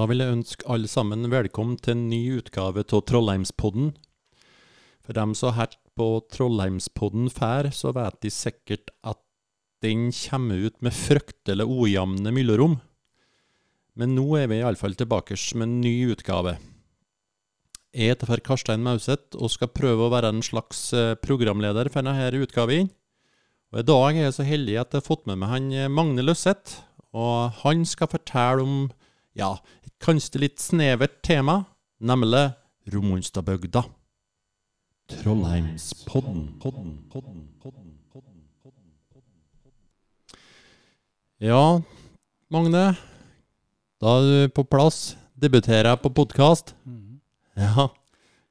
Da vil jeg ønske alle sammen velkommen til en ny utgave av Trollheimspodden. For dem som har hørt på Trollheimspodden før, så vet de sikkert at den kommer ut med fryktelig ujevne mellomrom. Men nå er vi iallfall tilbake med en ny utgave. Jeg heter Karstein Mauseth og skal prøve å være en slags eh, programleder for denne utgaven. Og I dag er jeg så heldig at jeg har fått med meg han eh, Magne Løseth. Og han skal fortelle om ja, kanskje litt snevert tema, nemlig Romonstadbygda. Trollheimspodden. Podden, podden, podden, podden, podden, podden. Ja, Magne. Da er du på plass. Debuterer jeg på podkast. Ja.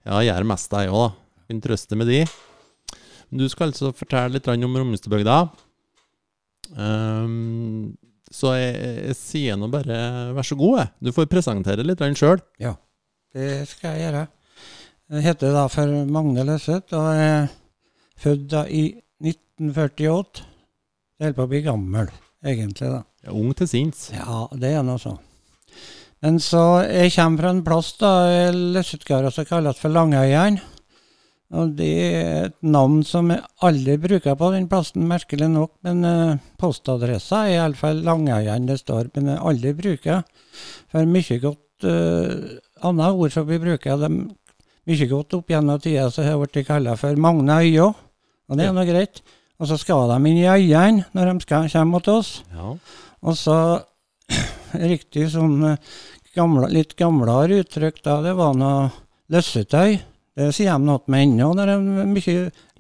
ja, jeg gjør mest jeg òg, da. Kan trøste med de. Du skal altså fortelle litt om Romonstadbygda. Um, så jeg, jeg, sier nå bare vær så god, jeg. Du får presentere litt sjøl. Ja, det skal jeg gjøre. Jeg heter da for Magne Løseth og er født da i 1948. Jeg holder på å bli gammel, egentlig. da. Ja, ung til sinns. Ja, det er nå så. Men så jeg kommer fra en plass da, Løsethgara som kalles for Langøyene. Og det er et navn som alle bruker på den plassen, merkelig nok. Men uh, postadressa er iallfall Langøyan det står, men alle bruker. For mye godt uh, Annet ord som vi bruker, de, mye godt opp gjennom tida, så har blitt kalla for Magne Øya. Og det er nå greit. Og så skal de inn i øyene når de skal komme mot oss. Ja. Og så riktig sånn gamle, litt gamlere uttrykk da, det var noe løssetøy. Det sier de noe med ennå det er mye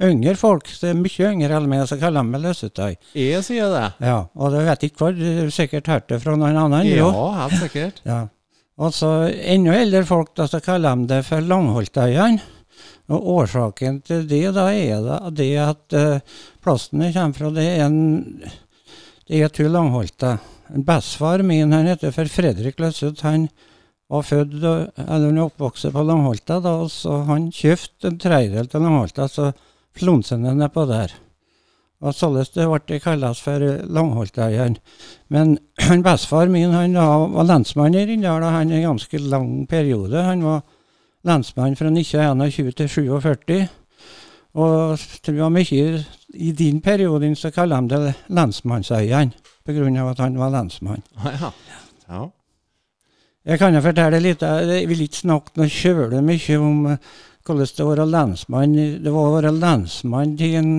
yngre folk. Det er mye yngre enn meg, så kaller de meg løsutøy. Jeg sier det. Ja, og det vet ikke hvor, du har sikkert hørt det fra noen annen. Ja, helt sikkert. Ja. Og så enda eldre folk, da, så kaller de det for Langholtøyene. Og årsaken til det da er det at uh, plassen jeg kommer fra, det er en det er to Langholte. Bestefar min han heter for Fredrik Løsut. Han var født eller han er oppvokst på Langholta, da, og så han kjøpte en tredjedel av Langholta, så flonset han nedpå der. Og således det ble det kalles for Langholtøyene. Men han bestefar min han da, var lensmann i Rindal han en ganske lang periode. Han var lensmann fra 1921 til 47. Og det var mye i din periode så kaller de det lensmannseieren, pga. at han var lensmann. Ja. ja. Jeg kan jo fortelle litt, jeg vil ikke snakke noe kjølig mye om eh, hvordan det var å lensmann. Det var å være lensmann til en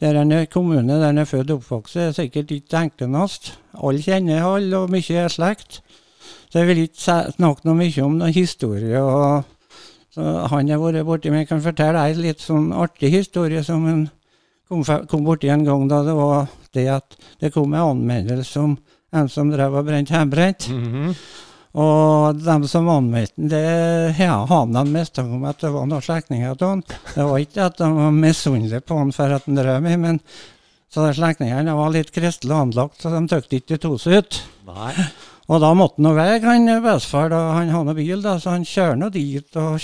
der en kommune der en er født og oppvokst, er sikkert ikke enklest. Alle kjenner alle, og mye er slekt. Så jeg vil ikke snakke noe mye om noen historie. så Han har vært borti men jeg kan fortelle ei litt sånn artig historie som han kom, kom borti en gang. da Det var det at det kom en anmeldelse om en som drev og brente hjemmebrent. Mm -hmm. Og de som anmeldte den, det ja, havna en mistanke om at det var noen slektninger av han. Det var ikke at de var misunnelige på han for at han drev med, men så slektningene var litt kristelig anlagt, så de tykte ikke det tok seg ut. Nei. Og da måtte han vei, han bestefar, han hadde bil, da, så han kjørte nå dit og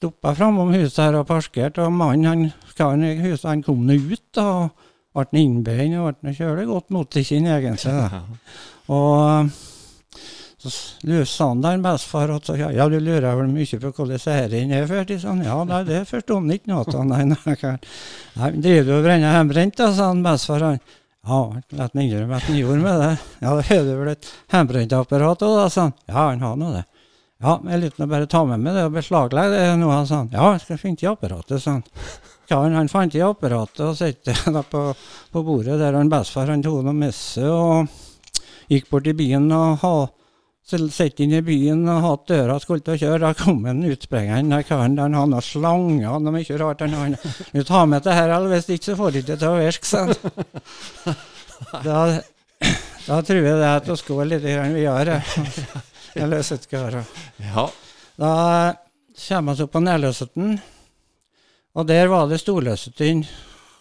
stoppa framom huset her og parkerte. Og mannen han, han, huset han kom nå ut da, og ble innbeint og ble kjølig godt mot sin egentlig. Da. Og så sa han der bestefar at ja, ja, du lurer vel mye på hvordan dette er ført? Sånn, ja, nei, det forsto han ikke noe av. Nei, nei, nei, driver du og brenner hjemmebrent, da, sa han bestefar. Han. Ja, la meg innrømme at han gjorde med det. Ja, har du vel et hjemmebrentapparat òg, da, sa han. Ja, han har nå det. Ja, jeg lytter bare ta med meg det og beslaglegge det nå, sa han. Ja, jeg skal finne til apparatet, sa han. Karen han fant i apparatet og satte det på, på, bordet der han bestefar han tok noe med seg og gikk bort i byen og ha, satt inn i byen og hatt døra skulle til å kjøre. Da kom en utsprengeren der karen der han noen slanger og mye rart. Han, han, du tar med det her, eller hvis ikke så får du det til å virke, sa han. Da, da tror jeg det er til å skåle litt videre. Jeg løser ikke her. Ja. Da kommer vi opp på Nærløseten. Og der var det Storløseten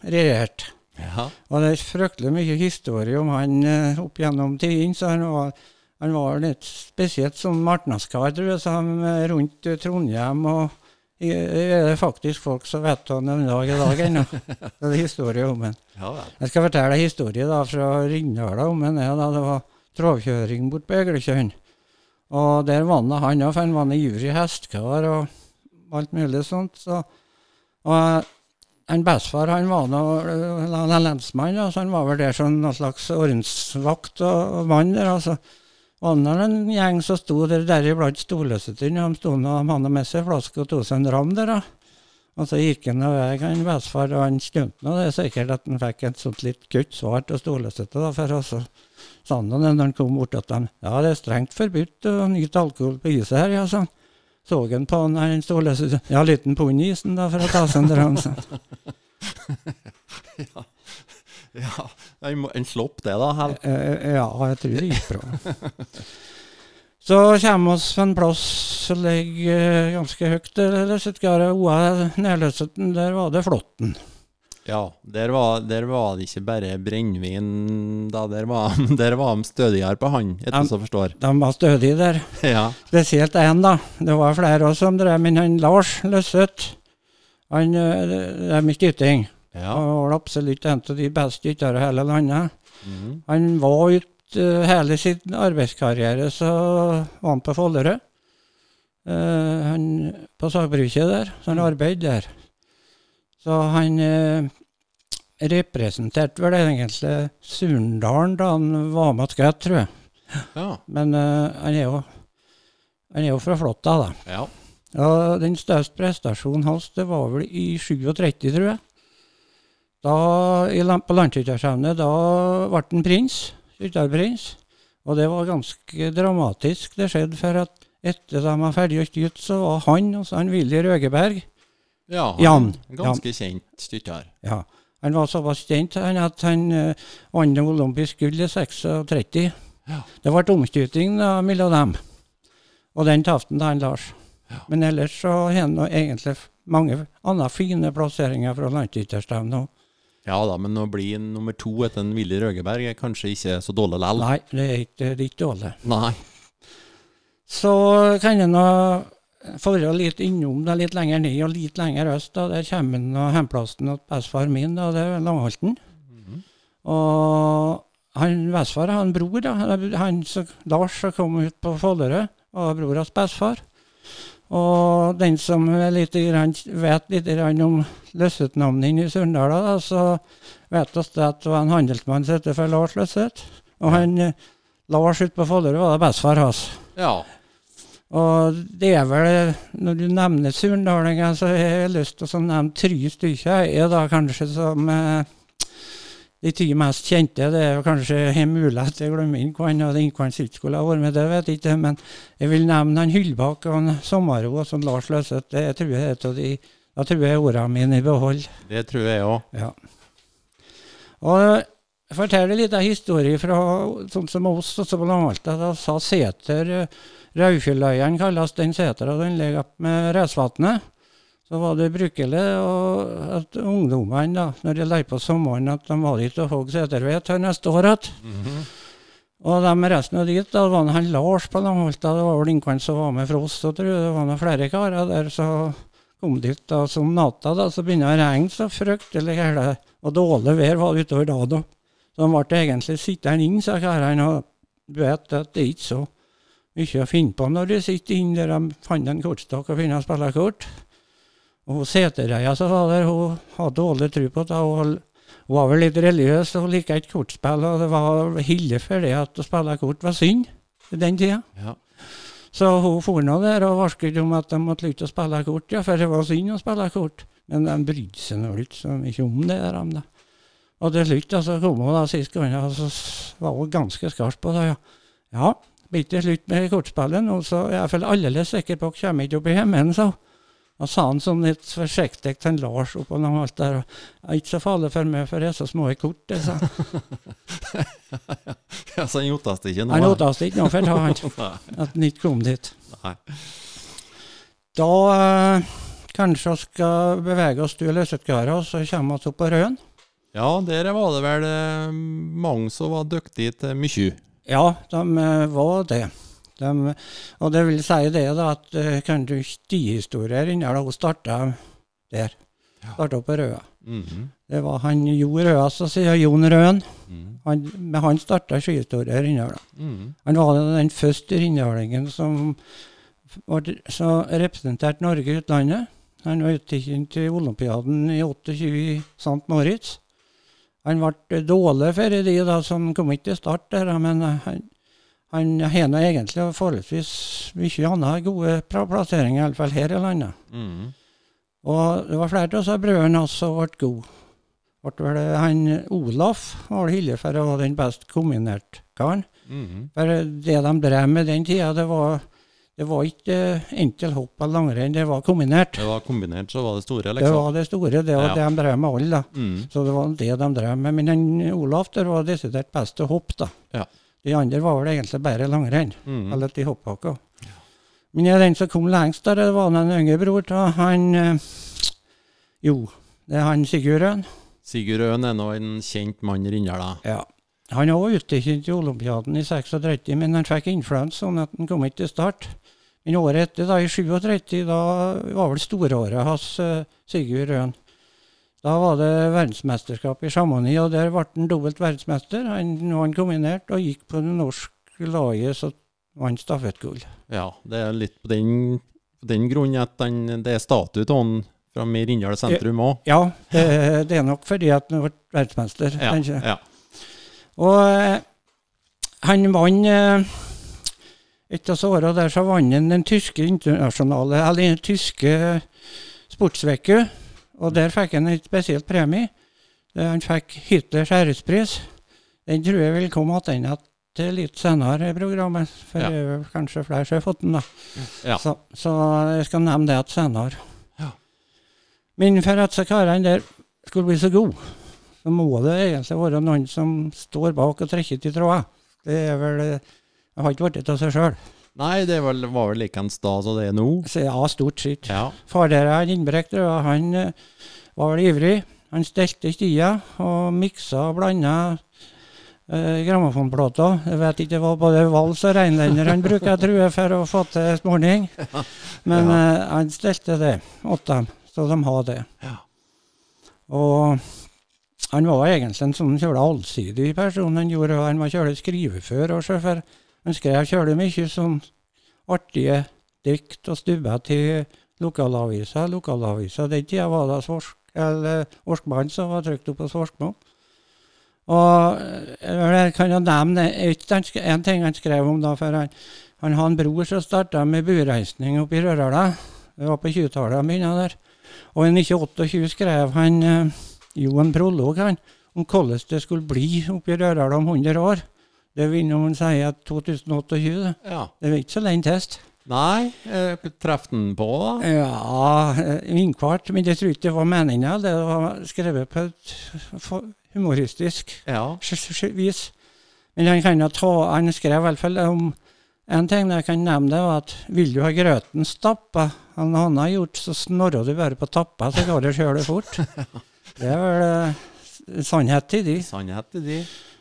regjert. Ja. Og det er fryktelig mye historie om han uh, opp gjennom tiden. Så han var, han var litt spesielt som martnaskar, tror jeg, som rundt uh, Trondheim og i- er det faktisk folk som vet om en dag i dag ennå. Det er historie om. Ja. Jeg skal fortelle en historie da fra Rindala om den. ja, da Det var travkjøring bort på Eglekjønn. Og der var han, han òg, for han var en ivrig hestekar og alt mulig sånt. Så, og en bestefar han var nå er lensmann, så han var vel der som en slags ordensvakt og, mann der. altså. Og når en gjeng som sto der, deriblant Stoløsetun. De sto nå, de hadde med seg flaske og tok seg en ram der. Og så gikk han av vei, han bestefar, og han stunte nå. Det er sikkert at han fikk et sånt litt kutt svart og stolesete, da, for så sa han det når han kom bort til dem, ja, det er strengt forbudt å nyte alkohol på iset her, ja, sa han. Så han på han her, sa ja, liten pund i isen da, for å ta seg en dram. Ja. ja. En, slopp, det, da. Hel. Eh, Ja, jeg tror det gikk bra. Så kommer vi på en plass som ligger eh, ganske høyt. der Løsetgara OA Nærløseten, der var det Flåtten. Ja, der var, der var det ikke bare brennevin, da. Der var, der var de stødigere på han, etter som forstår. De var stødige der. Ja. Spesielt én, da. Det var flere også som drev, men han Lars Løsset, han eh, drev med skyting. Ja. Og var absolutt en av de beste skyttere i hele landet. Mm. Han var ute eh, hele sin arbeidskarriere, så var han på Follerød. Uh, han på sagbruket der, så han arbeidet der. Så han eh, representerte vel egentlig Surndalen da han var med til tror jeg. ja. Men uh, han er jo han er jo fra Flåtta, da. Ja. Og den største prestasjonen hans, det var vel i 37, tror jeg. Da, i, på landsskytterstevnet, ble han prins. Skytterprins. Og det var ganske dramatisk. Det skjedde for at etter de var ferdig å skyte, så var han og så han Willy Røgeberg ja han, Jan. Ganske kjent styrter. ja, Han var såpass kjent at han uh, vant olympisk gull i 36. Ja. Det ble omstyrting mellom dem. Og den tapte han Lars. Ja. Men ellers så har han egentlig mange andre fine plasseringer fra landsytterstevnet òg. Ja da, men å bli nummer to etter en Willy Røgeberg er kanskje ikke så dårlig likevel? Nei, det er ikke, det er ikke dårlig. Nei. Så kan jeg nå fare litt innom det litt lenger ned og litt lenger øst. da, Der kommer han og hjemplassen til bestefar min, da, det er Langholten. Mhm. Og han bestefar har en bror, da. Han, så, Lars som kom ut på Follerød, var bror hans bestefar. Og den som litt, grann, vet litt om Løsset-navnet i Surndala, da, så vet vi det at det var en handelsmann som het Lars Løsset. Og han Lars ute på Follerød var det bestefar hans. Ja. Og det er vel, når du nevner surndalinger, så har jeg lyst til å nevne tre stykker. Jeg er da kanskje som eh, de ti mest kjente. Det er jo kanskje mulig at jeg glemmer inn hvem og den hvem ikke skulle ha vært med, det vet jeg ikke. Men jeg vil nevne han Hyllbakk og han Sommero og sånn Lars Løseth. Det tror jeg er de Da tror jeg ordene mine i behold. Det tror jeg òg. Ja. Og forteller litt av historie fra sånn som oss også på Langholta. Da sa seter Raufjelløyen kalles den setra. Den ligger opp med Resvatnet. Så var det brukelig og at ungdommene, da, når de lærte på sommeren, at de var dit og hogg seterved til neste år igjen. Mhm. Og de resten av dit, da var det han Lars på Langholta, det var vel ingen som var med fra oss, så tror jeg det var noen flere karer der Så kom dit da som natta, da, så begynte det å regne så fryktelig gærent, og dårlig vær var det utover da, da. Så de ble egentlig sittende inne, sa karene, og du vet at det er ikke så mye å finne på når du sitter inne der de fant en kortstokk og finner å spille kort. Og Setereia som var der, hun hadde dårlig tro på det. Hun var vel litt religiøs og likte ikke kortspill, og det var hille for det at å spille kort var synd i den tida. Ja. Så hun for nå der og varsket om at de måtte slutte å spille kort, ja, for det var synd å spille kort. Men de brydde seg nå ikke så mye om det. der, om det. Og til slutt så kom hun da sist gang, og så var hun ganske skarp på det. Ja, ja blir det slutt med kortspillet nå, så er jeg iallfall aldeles sikker på at kommer ikke opp i himmelen, sa hun. Og sa han sånn litt forsiktig til en Lars oppå noe alt der. «Det er Ikke så farlig for meg, for jeg er så små i kort, det, sa han. ja, så han jottast ikke nå? Han da? åt ikke noe for han, Nei. at han ikke kom dit. Nei. Da eh, kanskje vi skal bevege oss til Løsetgara, og så kommer vi opp på Røen. Ja, der var det vel eh, mange som var dyktige til mye. Ja, de eh, var det. De, og det vil si det da, at eh, kan du stihistorier inni der, hun starta der. Starta på Røa. Mhm. Det var han Jo Røa som sier Jon Røen. Mhm. Han, med han starta skihistorier inni der. Mm. Han var den første rindalingen som som representerte Norge i utlandet. Han var uttilkjent til olympiaden i 28 i St. Moritz. Han ble dårlig for de da, som kom ikke til start der, men eh, han, han har egentlig forholdsvis mye andre gode plasseringer, iallfall her i landet. Mm. Og det var flere av disse brødrene som ble gode. Ble vel eh, han Olaf var det hylla for å være den best kombinert karen. Mm. For det de drev med den tida, det var, det var ikke enkel hopp eller langrenn, det var kombinert. Det var kombinert, så var det store, liksom? Det var det store, det var Ja. det de drev med alle. da. Mhm. Så det var det de drev med. Men den Olaf der var desidert best til hopp, da. Ja. De andre var vel egentlig bare langrenn, mm. eller de hoppbakka. Men jeg, den som kom lengst der, det var den yngre bror til han eh, Jo, det er han Sigurd Øen. Sigurd Øen er nå en kjent mann i Rindal, da. Ja. Han var utekjent i olympiaden i 36, men han fikk influensa, sånn at han kom ikke til start. Men året etter, da, i 37, da var vel storåret hans, eh, Sigurd Røen. Da var det verdensmesterskap i Chamonix, og der ble han dobbelt verdensmester. Han var kombinert og gikk på det norske laget, så vant stafettgull. Ja, det er litt på den, på den grunn at den, det er statue av han fra Rindal sentrum òg. Ja, det, det er nok fordi at han ble verdensmester. Ja, tenker jeg. ja. Og eh, han vant eh, Et av årene der så vant han den tyske internasjonale, eller den tyske sportsveka. Og der fikk han en spesielt premie. Han fikk Hitlers ærespris. Den tror jeg vil komme tilbake til litt senere i programmet, for Ja. kanskje flere har fått den. da. Ja. Så, så jeg skal nevne det at senere. Ja. Men for at karene der skulle bli så gode, så må det egentlig være noen som står bak og trekker til tråder. Det er vel Jeg har ikke blitt av seg sjøl. Nei, det var, var vel likeens da som det er nå. Så ja, stort sett. Ja. Far der er innbrekt, og han eh, var vel ivrig. Han stelte stia og miksa og blanda eh, grammofonplater. Jeg vet ikke, det var både vals og reinlender han bruker, tror jeg, for å få til småning. Men Ja. eh, han stelte det åt dem, så de har det. Ja. Og han var egentlig en sånn kjøla allsidig person. Han gjorde, han var kjøla skrivefør og sjåfør. Han skrev kjølig mye sånn artige dikt og stubber til lokalavisa. Lokalavisa den tida var det Svorsk, eller Orskmann som var trykt opp på Svorkmo. Og eh, jeg kan jo nevne én ting han skrev om da, for han, han har en bror som starta med bureisning oppe i Rørdala. Det var på 20-tallet han begynte der. Og i 1928 skrev han eh, jo en prolog han, om hvordan det skulle bli oppe i Rørdal om 100 år. Det vil noen si at 2028, det. ja. Det er ikke så lenge test. Nei, eh, treff den på, da. Ja, vinkvart. innkvart, men jeg tror ikke det var meninga. Det var skrevet på et humoristisk Ja. vis. Men han kan jo ta, han skrev i hvert fall om en ting jeg kan nevne, det var at vil du ha grøten stappa, han han har gjort, så snorrer du bare på tappa, så går det sjøl fort. Det er vel eh, sannhet i de. Sannhet i de.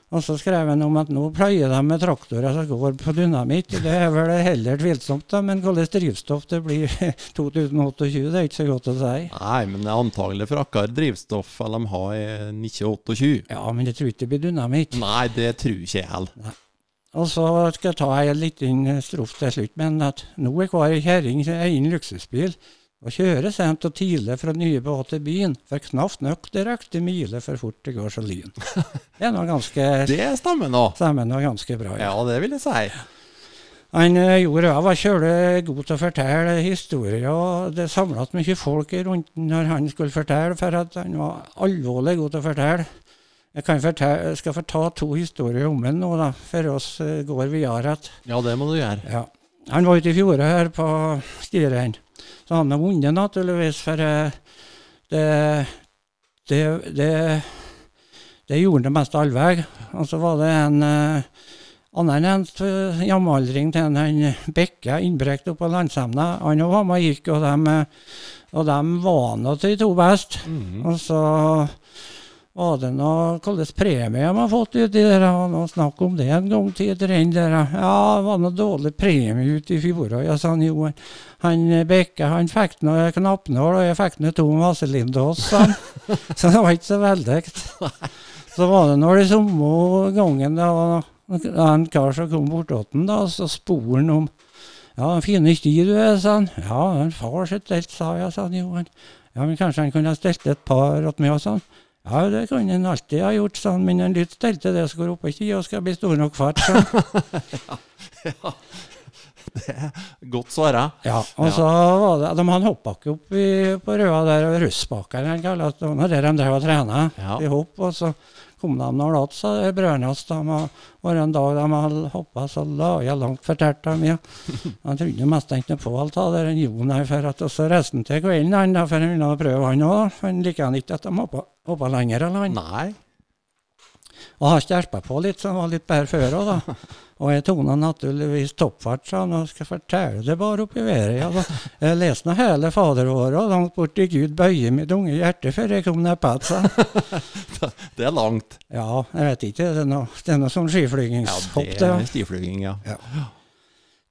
Og så skrev han om at nå pløyer de med traktorer som går på dynamitt. Det er vel heller tvilsomt, da, men hvordan drivstoff det blir 2028, det er ikke så godt å si. Nei, men det er antagelig for akkar drivstoff eller de har i 1928. Ja, men jeg tror ikke det blir dynamitt. Nei, det tror ikke jeg heller. Og så skal jeg ta en liten strof til slutt, men at nå er hver kjerring en luksusbil. Og kjøre sent og tidlig fra Nybø til byen, for knapt nok direkte mile for fort det går så lyn. Det er noe ganske Det stemmer nå. stemmer noe ganske bra. Ja, det vil jeg si. Han eh, gjorde jeg var kjølig god til å fortelle historier, og det samlet mye folk rundt når han skulle fortelle, for han var alvorlig god til å fortelle. Jeg kan fortelle, skal fortelle to historier om ham nå, da, for oss eh, går videre. Ja, det må du gjøre. ja. Han var ute i fjordet her på Stiren, så han har vunnet naturligvis, for eh, det, det, det, det gjorde han det meste allveg. Og så var det en eh, annen en eh, jamaldring til en han Bekke innbrekt oppe på landsemna. Han og var med og gikk, og de, og de var nå til de to best. Mhm. Og så, var det noe hvilken premie de har fått uti der? Var noe snakk om det en gang til der. Ja, det var noe dårlig premie ute i fjor. Og jeg sa han jo, han Bekke han fikk noe knappnål, og jeg fikk noe tom vaselindås, sa. Så det var ikke så veldig. Så var det når det samme gangen det var en kar som kom bortåt den, da, så spurte han om ja, den fine sti du er, sa han. Ja, en far sitt delt, sa jeg, sa han Johan. Ja, men kanskje han kunne ha stelt et par åt meg, sa han. Ja, det kan han alltid ha gjort, sa han, men en litt stelte det som går oppå og skal bli stor nok fart, sa ja, ja. Det er godt svara. Ja, og så var det, de Han hoppa ikke opp i, på Røa der, og Russbakken, han kaller det, der de drev og trena Ja. i hopp, og så kom de det så det brødrene de var en dag de hadde hoppa, så la jeg langt fortalte dem, ja. De trodde mest ikke på alt det, den Jon her, for at, så reiste han til kvelden, han for han ville prøve han òg, for han liker han ikke at de hoppa, hoppa lenger, eller han. Nei. Og har skjerpa på litt, så han var litt bedre før òg, da. Og jeg tok naturligvis toppfart, sa han, og skal fortelle det bare oppi været. Ja, da. Jeg leste nå hele faderåret, og langt borti Gud bøye mitt unge hjerte før jeg kom ned på igjen. Det er langt. Ja, jeg vet ikke, det er noe, det er noe sånn Ja, skiflygingshopp, det det. er skiflyging, ja.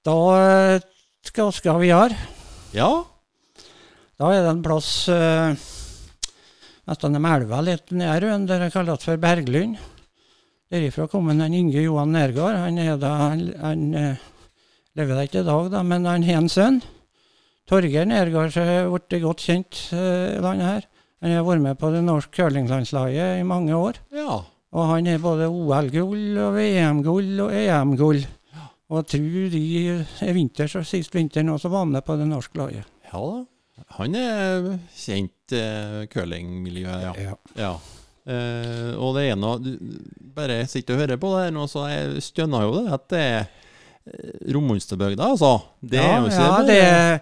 Da eh, skal, skal vi gjøre. Ja. Da er det en plass uh, nesten med elva litt Røen, der det kalles for Berglund. Derifra kom han Inge Johan Nergård. Han, er da, han, han eh, lever da ikke i dag, da, men han har en sønn. Torgeir Nergård har er blitt godt kjent eh, i landet her. Han har vært med på det norske curlinglandslaget i mange år. Ja. Og han har både OL-gull og VM-gull og EM-gull. Og jeg tror de i vinter, så sist vinter nå, så var han med på det norske laget. Ja da. Han er kjent uh, curlingmiljø, ja. Ja. ja. Eh, og det noe du Bare sitter og hører på det her nå, så jeg stønner jo det at det er uh, altså. Det er jo ikke, ja, det,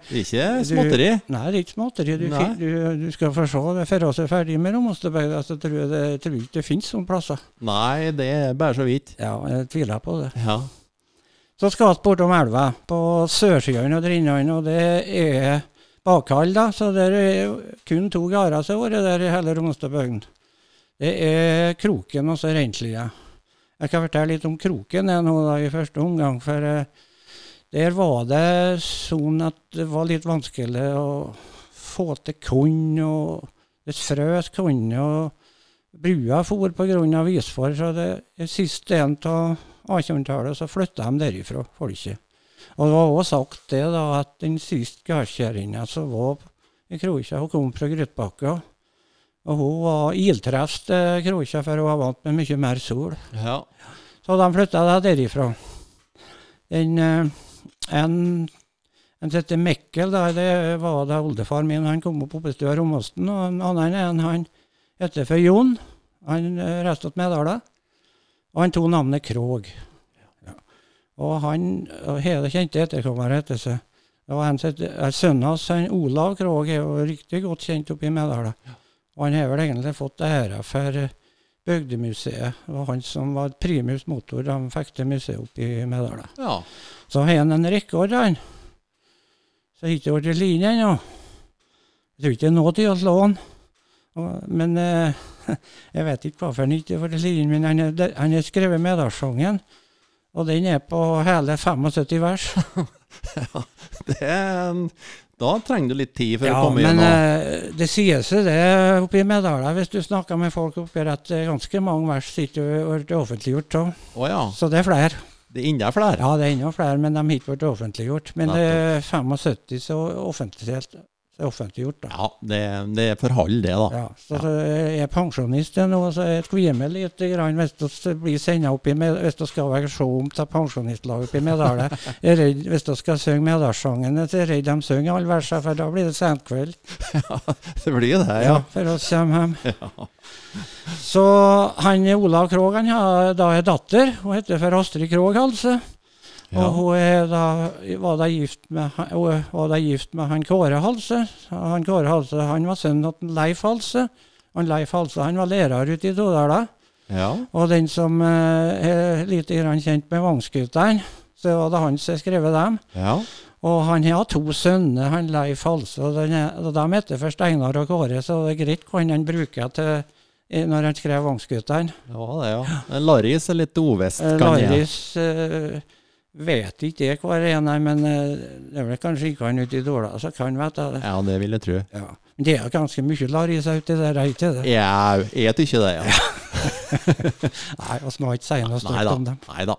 det er ikke småtteri. Nei, det er ikke småtteri. Du, du, du skal få se. Før vi er ferdig med Romostebygda, så tror jeg det, tror jeg ikke det finnes sånne plasser. Nei, det er bare så vidt. Ja, jeg tviler på det. Ja. Så skal vi bortom elva, på sørsida av Drinnene, og det er bakhall, da. Så det er kun to gårder som har vært der i hele Romostebygden. Det er Kroken og så Reinslia. Jeg kan fortelle litt om Kroken jeg, nå da, i første omgang. For uh, der var det sånn at det var litt vanskelig å få til korn, og det frøs korn. og Brua for pga. isfor, så det er siste en av 1800-tallet så flytta de derifra, folket. Og det var også sagt det da, at den siste gardskjæringa som var i Krokia, hun kom fra Grytbakka. Og hun var ildtrefst eh, Krokia, for hun var vant med mye mer sol. ja. Så de flytta da derifra. Den, eh, en en heter Mikkel, da, det var da oldefar min. Han kom opp oppe i stua Romosten. Og en annen en, han heter for Jon. Han eh, reiste til Medala. Og han tok navnet Krog. Ja. Og han og hele kjente etterkommere etter seg. Det var en Sønnen hans, Olav Krog, er jo riktig godt kjent oppe i Medala. Og han har vel egentlig fått æra for eh, Bygdemuseet. Det var han som var primus motor. De fikk det museet oppe i Medala. ja. Så har han en rekord, han. Så har ikke blitt lin ennå. Jeg tror ikke det er noe til å slå han. Men eh, jeg vet ikke hvorfor han ikke har blitt lin, men han han har skrevet Medalssangen. Og den er på hele 75 vers. Det er, en- da trenger du litt tid for Ja, å komme men gjennom. eh, det seg det oppe i Medala, hvis du snakker med folk oppi at er ganske mange vers sitter har vært offentliggjort. også. Oh, ja. Så det er flere. Det er enda flere. Ja, det er enda flere, men de har ikke vært offentliggjort. Men det er 75 så offentliggjort, så offentliggjort da. Ja, det, det er for halv, det, da. Ja, så så jeg er pensjonist nå, så jeg kvier meg litt grann hvis vi blir sendt opp i med, hvis vi skal være se om til pensjonistlaget oppe i Medalet. Er hvis vi skal synge Medalssangen, så er jeg redd de synger alle versene, for da blir det sent kveld. Ja, Det blir det, Ja, ja. for oss kommer hjem. Så han Olav Krogh han har da en datter, hun heter for Astrid Krog Halse. Og hun er da, var, da gift med, var da gift med han Kåre Halse. Han Kåre Halse han var sønnen av Leif Halse. Han Leif Halse han var lærer ute i Dodala. ja. Og den som eh, er litt kjent med Vangsguttene, så var det han som skrev dem. ja. Og han har to sønner, han Leif Halse. Og, den og de heter først Einar og Kåre, så det er greit hva han bruker til i- når han skrev 'Vangsguttene'. Ja, det, ja. Laris er litt ovest, Eh, kan jeg. Laris eh, vet ikke jeg hvor er, nei, men eh, det er vel kanskje ikke han ute i Dåla som kan vite det. Ja, det vil jeg tro. Ja. Men det er ganske mye Laris uti der, er ikke det? Jeg jeg tykker det, ja. Nei, vi må ikke si noe stort om dem. Nei da.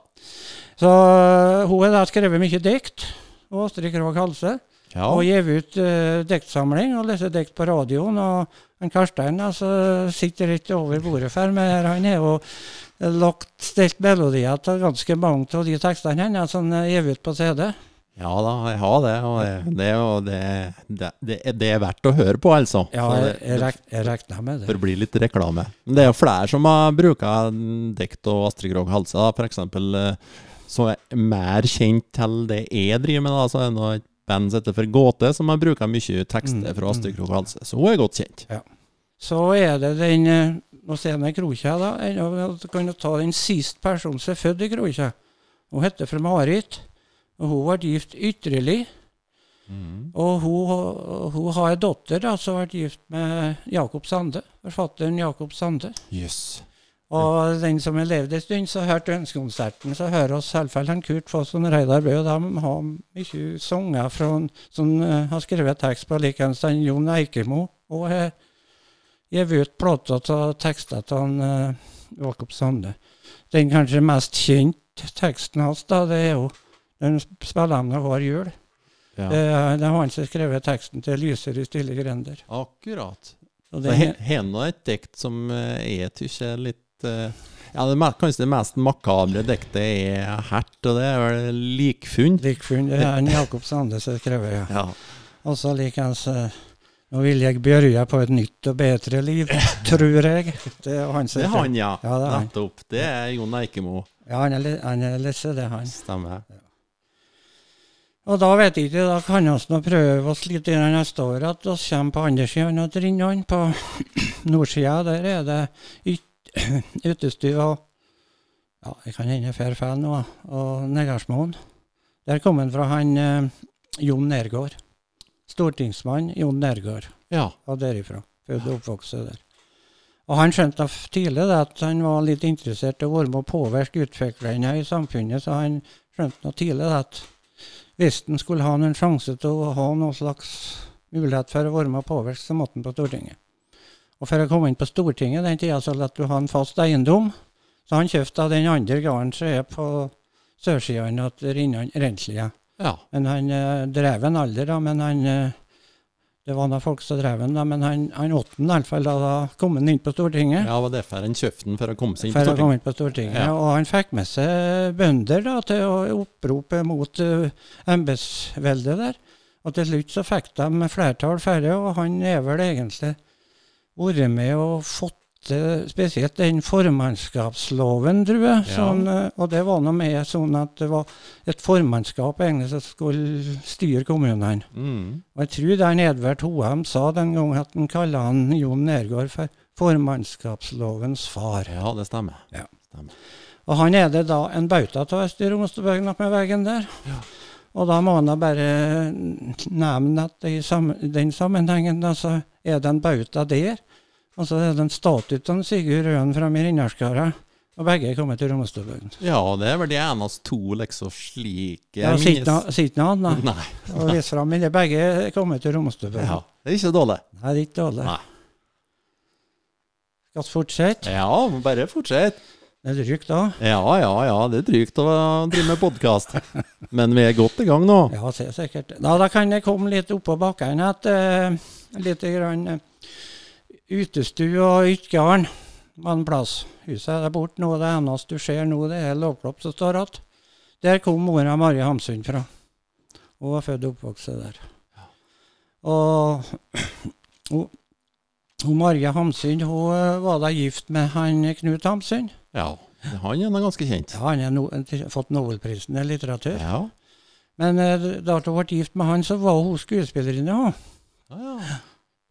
Så hun har da skrevet mye dikt, og Astrid Krogh Halse. Ja. Og gitt ut uh, diktsamling og leser dikt på radioen. Og en Karstein altså, sitter ikke over bordet for her. Han er jo lagt stilt melodier til ganske mange av de tekstene hennes som er gitt ut på CD. Ja da, jeg har det. Og det, og det, det, det, det er verdt å høre på, altså. Ja, jeg, jeg, regner med For det. å bli litt reklame. Men det er jo flere som har brukt dikt og Astrid Krogh Halse. f.eks. For eh, så er mer kjent til det jeg driver med. da, så er det et band som heter For Gåte, som har brukt mye tekster Mm, fra Astrid Krogh Halse. Så hun er godt kjent. Så er det den eh, Nå ser jeg Krokja, da. Jeg kan ta den siste personen som er født i Krokja. Hun heter for Marit. Og hun ble gift ytterlig. Og hun, hun har en datter da, som har vært gift med Jakob Sande, forfatteren Jakob Sande. Yes. Og den som har levd en stund, så hørte Ønskekonserten, så hører oss selvfølgelig han Kurt Foss og Reidar Bø. De har mye sanger som eh, har skrevet tekst på likeens Jon Eikemo. Og har gitt ut plata av tekster til han, eh, Jakob Sande. Den kanskje mest kjente teksten hans, da, det er jo den spiller hver jul. Ja. Det, er- det er han som har skrevet teksten til 'Lyser i stille grender'. Akkurat. Og Det er et dikt som eh, jeg tykker er litt uh, Ja, det kanskje det mest makabre diktet er hert, og det er vel likfunn. Likfunn, det er Jakob Sande som har skrevet, ja. Ja. Og så likeens eh, Nå vil jeg begynne på et nytt og bedre liv, tror jeg. Det er han Det er han, ja. Ja, det er han. Nettopp. Det er Jon Eikemo. Ja, han er, han er lesse, det, han. Stemmer. Og da vet jeg ikke, da kan vi nå prøve oss litt i det neste året, at vi kommer på andre siden av Trinnan. På nordsida der er det utestua og Ja, jeg kan hende jeg feil nå, og Neggarsmoen. Der kom han fra han eh, Jon Nergård. Stortingsmann Jon Nergård. Ja. Og derifra. Født og oppvokst der. Og han skjønte tidlig at han var litt interessert i å være med å påvirke utviklingen i samfunnet, så han skjønte tidlig at hvis han skulle ha noen sjanse til å ha noen slags mulighet for å være med å påvirke, så måtte han på Stortinget. Og for å komme inn på Stortinget den tida så lot du ha en fast eiendom, så han kjøpte av den andre gården som er på sørsiden av Renslia. Ja. Men han eh, drev en alder, da, men han eh, Det var da folk som drev en da, men han, han åt den iallfall da, da kom han inn på Stortinget. Ja, var derfor han kjøpte den for å komme seg inn på For å komme inn på Stortinget. Ja. Og han fikk med seg bønder da, til å opprope mot uh, embetsveldet der. Og til slutt så fikk de flertall for og han er vel egentlig vært med og fått til spesielt den formannskapsloven, tror jeg. Ja. Sånn, eh, og det var noe med sånn at det var et formannskap egentlig som skulle styre kommunene. Mm. Og jeg tror det er Edvard Hoem sa den gangen at han kalte han Jon Nergård for formannskapslovens far. Ja, det stemmer. Ja. stemmer. Og han er det da en bauta av i Romstebøgen oppe med veggen der. Ja. Og da må han da bare nevne at i den sammenhengen da, så er det en bauta der. Og så er det en statue av Sigurd Røen fra i Rindarskaret. Og begge er kommet til Romstebøgen. Ja, det er vel de eneste to liksom slike Ja, sitter noe annet Nei. og viser fram, men det begge er kommet til Romstebøgen. Ja, det er ikke dårlig. Nei, det er ikke dårlig. Nei. Skal vi fortsette? Ja, må bare fortsette. Det er drygt, da. Ja, ja, ja, det er drygt å drive med podkast. Men vi er godt i gang nå. Ja, det er sikkert. Da, da kan jeg komme litt oppå bakken igjen. Uh, litt grann eh, utestue og ytgarden var en plass. Huset er borte nå. Det eneste du ser nå, det er Lovklopp som står igjen. Der kom mora Marie Hamsund fra. Hun var født og oppvokst der. Og hun, hun Marie Hamsund hun eh, var da gift med han Knut Hamsund. Ja, han er ganske kjent. Ja, han har no, fått Nobelprisen i litteratur. Ja. Men eh, da hun ble gift med han, så var hun skuespillerinne Hun. Ja, ja.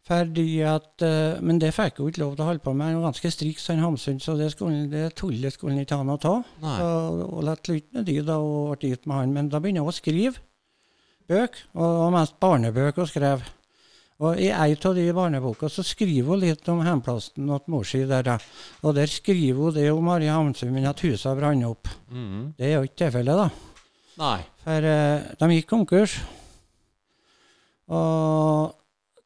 Fordi at, eh, men det fikk hun ikke lov til å holde på med. Han var ganske striks, han Hamsun, så det, skulle, det tullet skulle han ikke ha noe av. Hun lot slutt med de da hun ble gift med han. Men da begynner hun å skrive bøker, og var mest barnebøker hun skrev. Og i ei av de barneboka så skriver hun litt om hjemplassen til mor si der. da. Og der skriver hun det om Marie Hamsun, men at huset brant opp. Mm. Det er jo ikke tilfellet, da. Nei. For eh, de gikk konkurs. Og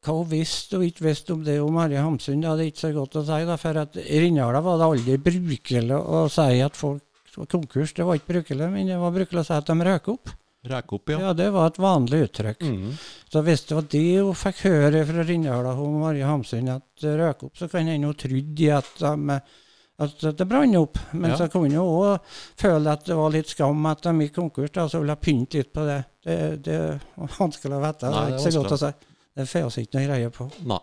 hva hun visste og ikke visste om det om Marie Hamsun, det er ikke så godt å si. da, For at i Rindala var det aldri brukelig å si at folk var konkurs. Det var ikke brukelig, men det var brukelig å si at de røk opp. Røk opp, ja. Ja, Det var et vanlig uttrykk. Mm. Så hvis det var det hun fikk høre fra Rindala om Marie Hamsun, at røk opp, så kan hende hun trodde at, de, at det brant opp. Men Ja. så kunne hun òg føle at det var litt skam at de gikk konkurs, da, så ville hun pynte litt på det. Det, det er vanskelig å vite. Det er ikke så godt å si. Det får vi ikke noe greie på. Nei.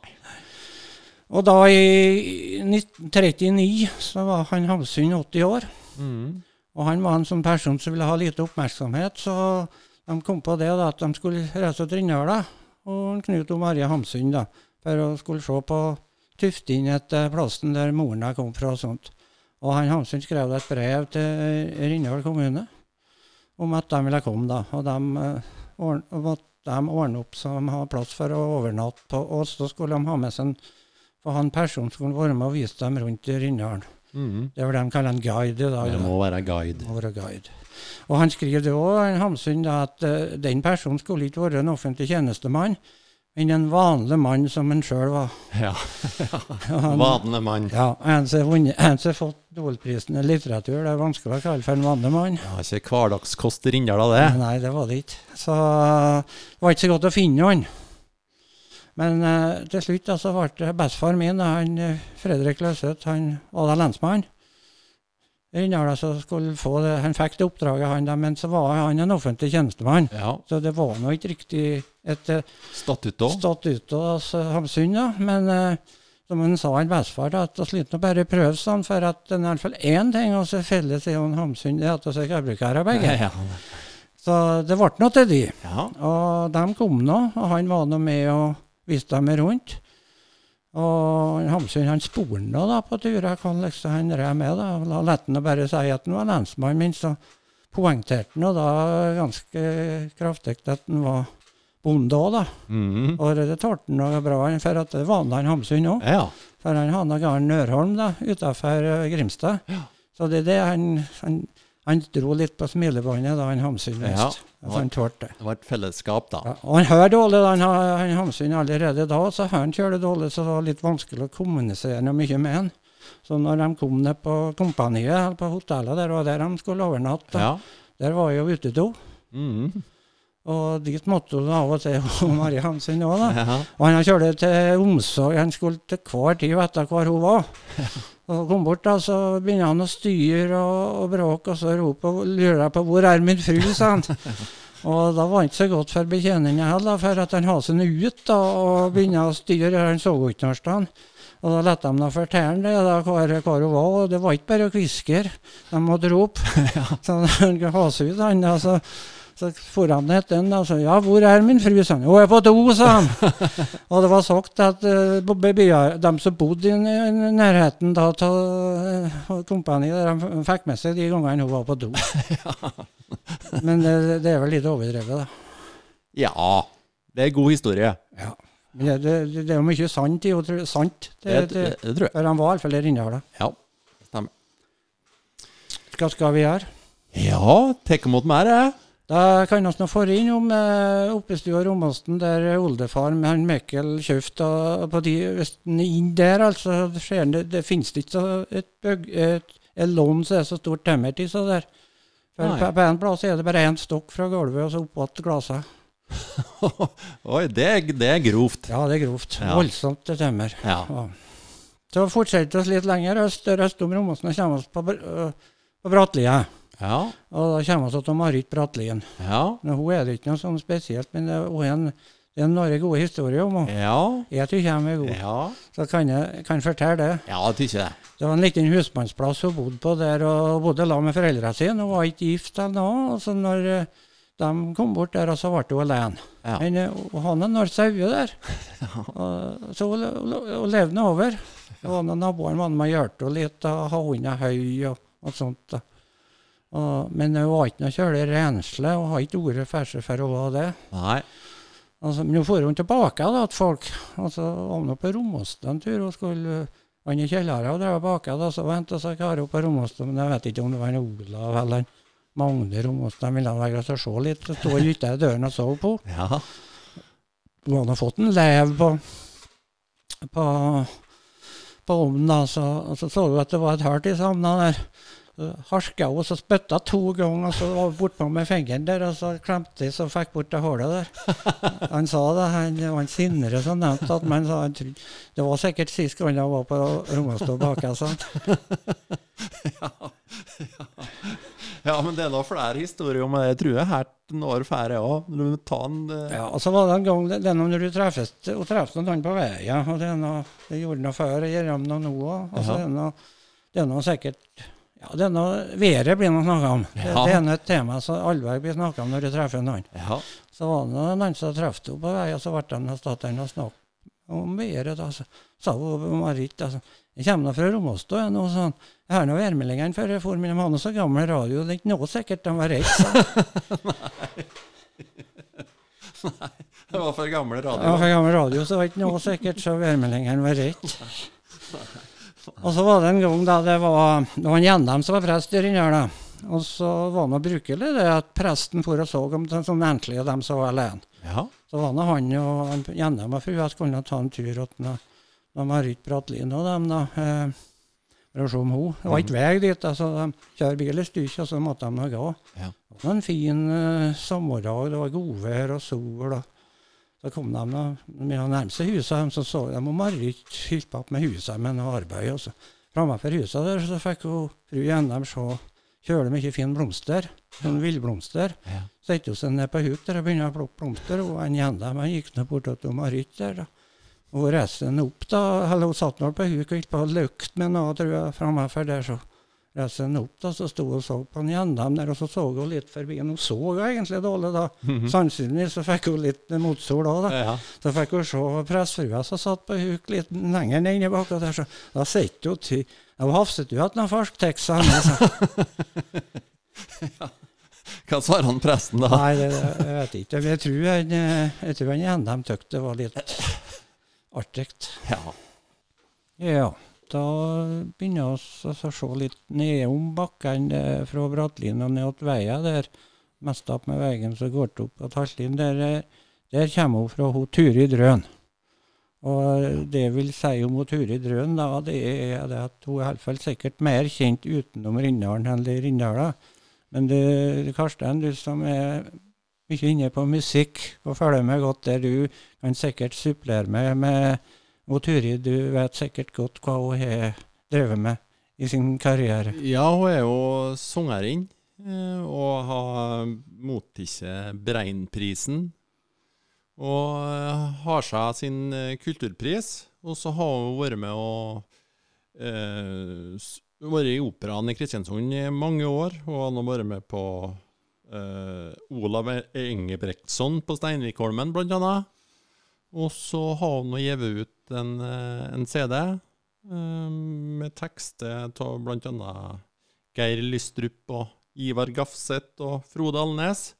Og da i 1939 så var han Hamsun 80 år. Mm. Og han var en sånn person som ville ha lite oppmerksomhet, så de kom på det da, at de skulle reise til Rindala og Knut og Marie Hamsun da, for å skulle se på Tuftin etter plassen der moren kom fra og sånt. Og han Hamsun skrev et brev til Rindal kommune om at de ville komme, da. Og de uh, måtte de ordne opp så de hadde plass for å overnatte. Og så skulle de ha med seg en han personen skulle være med og vise dem rundt i Rindalen. Mm. Det er vel de kaller en guide i dag. Det må være guide. Må være guide. Og han skriver det òg, Hamsun, at uh, den personen skulle ikke være en offentlig tjenestemann, men en vanlig mann som en sjøl var. Ja. Han- Vanlig mann. Ja, en som har fått Dolprisen i litteratur, det er vanskelig å kalle for en vanlig mann. Ja, ikke hverdagskost i Rindal, det. Nei, det var det ikke. Så det var ikke så godt å finne han. Men eh, til slutt så ble det bestefar min, han, eh, Fredrik Løseth, han var da lensmann. Rindala som skulle få det, Han fikk det oppdraget, han da, men så var han en offentlig tjenestemann. Ja. Så det var nå ikke riktig et eh, Statutt òg. av oss, eh, Hamsun, da. Men eh, som han sa, han bestefar, da, at vi nå bare prøve sånn, for at det er i hvert fall én ting vi er felles i Hamsun, det er at vi er gårdbrukere begge. Ja. Så det ble noe til de. ja. Og de kom nå, og han var nå med og viste dem rundt. Og Hamsun han spurte da, da på turer hva liksom han drev med. da. La lot han bare si at han var lensmannen min, så poengterte han da ganske kraftig at han var bonde òg, da. Mm. Og det tålte han bra, for at det var han Hamsun òg. ja. For han hadde gården Nørholm da, utafor Grimstad. Så det er det han, han, han dro litt på smilebåndet da han Hamsun Ja. At han tålte det. Det var et fellesskap, da. Ja, og han hører dårlig, da. han, har- han Hamsun allerede da, så hører han kjølig dårlig, så det var litt vanskelig å kommunisere noe mye med han. Så når de kom ned på kompaniet, eller på hotellet, der var der de skulle overnatte, Ja. der var jo utedo. Mm. Og dit måtte hun av og til, og Marie Hansen òg, ja. Og han kjørte til omsorg, han skulle til hver tid vite hvor hun var. Og kom bort, da, så begynner han å styre og, og bråke, og så rope og lurer på 'hvor er min fru', sa han. Og da var det ikke så godt for betjeningen heller, for at han hadde seg ut da, og begynner å styre. Han så jo ikke noe. Og da lot de da fortelle det, da, hvor, hvor hun var, og det var ikke bare å kviske. De måtte rope. Så han seg ut, han da. Så, for han etter den og sa ja, hvor er min fru? sa han. Hun er på do, sa han. og det var sagt at uh, de som bodde i nærheten da uh, kompaniet, de fikk med seg de gangene hun var på do. Men det, det er vel litt overdrevet, da. ja. Det er god historie. Ja. Men det, det, det er jo mye sant i henne, sant. Det, Det, det, det, det tror jeg. for han var iallfall der inne da. Ja. Stemmer. Hva skal vi gjøre? Ja, tek imot mer, jeg. Da kan vi nå inn om eh, oppestua Romåsen, der oldefar med han Mikkel kjøpte på de Hvis den er inn der, altså, det, det, det finnes ikke så et, bøg, et, et lån som er så stort tømmer til så der. For på, på en plass er det bare én stokk fra gulvet og så opp igjen glasset. Oi, det, er- det er grovt. Ja, det er grovt. Ja. Voldsomt til tømmer. Ja. Ja. Så fortsetter vi litt lenger øst, øst om Romåsen og kommer oss på, på Brattlia. Ja. Og da kommer vi til Marit Bratlien. Ja. Men hun er det ikke noe sånn spesielt, men det er en, det er noen gode historier om henne. Ja. Jeg tykker hun er god. Ja. Så kan jeg kan fortelle det. Ja, tykker det. Det var en liten husmannsplass hun bodde på der, og bodde la med foreldrene sine. Hun var ikke gift eller noe. Og så når eh, de kom bort der, og så ble hun alene. Ja. Men eh, hun hadde noen sauer der. Og, så hun, hun, hun levde over. Det var noen naboer som hjalp henne litt, og hadde hunder høy og, og sånt. da. Og, men det var ikke noe kjølig rensle, og har ikke ordet for for å være det. Nei. Altså, men nå får hun tilbake da, til folk. Altså, så hun på Romåsen en tur og skulle Han i kjelleren og drev baka, og så venta seg karer på Romåsen, men jeg vet ikke om det var en Olav eller en Magne Romåsen. De ville være og se litt. og lytta i døren og så på. Ja. Hun hadde fått en lev på på, på ovnen, da, så, så så du at det var et hull i savna der. Harska hun, så spytta to ganger, og så var hun bortpå med fingeren der, og så klemte de, så fikk bort det hullet der. Han sa det, han var en sinnere som nevnte at men sa han trodde Det var sikkert sist gang jeg var på Romastad bak, altså. ja, men det er da flere historier om det. Jeg tror jeg her når jeg òg. Du må en eh, Ja, og så var det en gang det, det når du treffes og treffer noen på veien, og det er noe Det gjorde noe før, og gjør noe nå òg. Og så er det noe Det er noe sikkert Ja, det er noe Været blir noe snakka om. Det, Ja. det er noe et tema som allveg blir snakka om når du treffer noen. Ja. Så var det noen som traff henne på veien, og så ble de stått der og snakket om været. da, Så sa hun Marit altså, jeg kommer nå fra Romåstå, jeg nå, sånn. Jeg har noen værmeldingene før jeg for, men de har nå så gammel radio, det er ikke noe sikkert de var redde. sa Det var for gamle Det var for gammel radio så var det ikke noe sikkert, så værmeldingene var rett. Og så var det en gang da det var, det var en gjennom som var prest i inne. da. Og så var det brukelig det at presten for og så om de som enkle og dem som var alene. Ja. Så var det han og han Gjendem og frua skulle ta en tur til Marit Bratlin og dem, da. Eh, for å se om hun. Det var ikke vei dit, altså de kjører bil et stykke, og så måtte de gå. Ja. Det var en fin uh, sommerdag, det var godvær og sol. og så kom de da, med å nærme seg huset, så så de Marit holdt opp med huset med noe arbeid. og så Framfor huset der så fikk hun fru Gjennem se kjølig mye fin blomster, sånn villblomster. Ja. Sette seg ned på huk der og begynte å plukke blomster. Og en Gjennem han gikk nå bort til Marit der. da. Og reiste henne opp, da, eller hun satt nå på huk og holdt på å lukte med noe, tror jeg, framfor der. så reiste henne opp, da, så sto hun og så på en gjennom der, og så så hun litt forbi. Hun så jo egentlig dårlig da. Sannsynligvis så fikk hun litt motsol da. da. Ja. Så fikk hun se pressfrua som satt på huk litt lenger nede baki der. Så da sitter hun til Hun hafset jo igjen noen fersktekst. sa han, Hva svarer han presten da? Nei, det, jeg vet ikke. Jeg tror han, eh, jeg tror han de tykte det var litt artig. Ja. Ja, da begynner vi å se litt nedom bakken fra Bratlin og ned til veien der. Mest opp med veien som går opp til Talslin. Der, der kommer hun fra hun Turid Røen. Og det vil si om Turid Røen, da, det er det at hun er i hvert fall sikkert mer kjent utenom Rindalen enn det Rindala. Men det, Karsten, du som er mye inne på musikk og følger med godt der, du kan sikkert supplere meg med og Turid, du vet sikkert godt hva hun har drevet med i sin karriere. ja, hun er jo sangerinne eh, og har mottatt Breinprisen. Og eh, har seg sin eh, kulturpris. Og så har hun vært med å eh, vært i operaen i Kristiansund i mange år. Og har vært med på eh, Olav Engebrektsson på Steinvikholmen, blant annet. Og så har hun gitt ut en, eh, en CD eh, med tekster av bl.a. Geir Lystrup og Ivar Gafseth og Frode Alnes.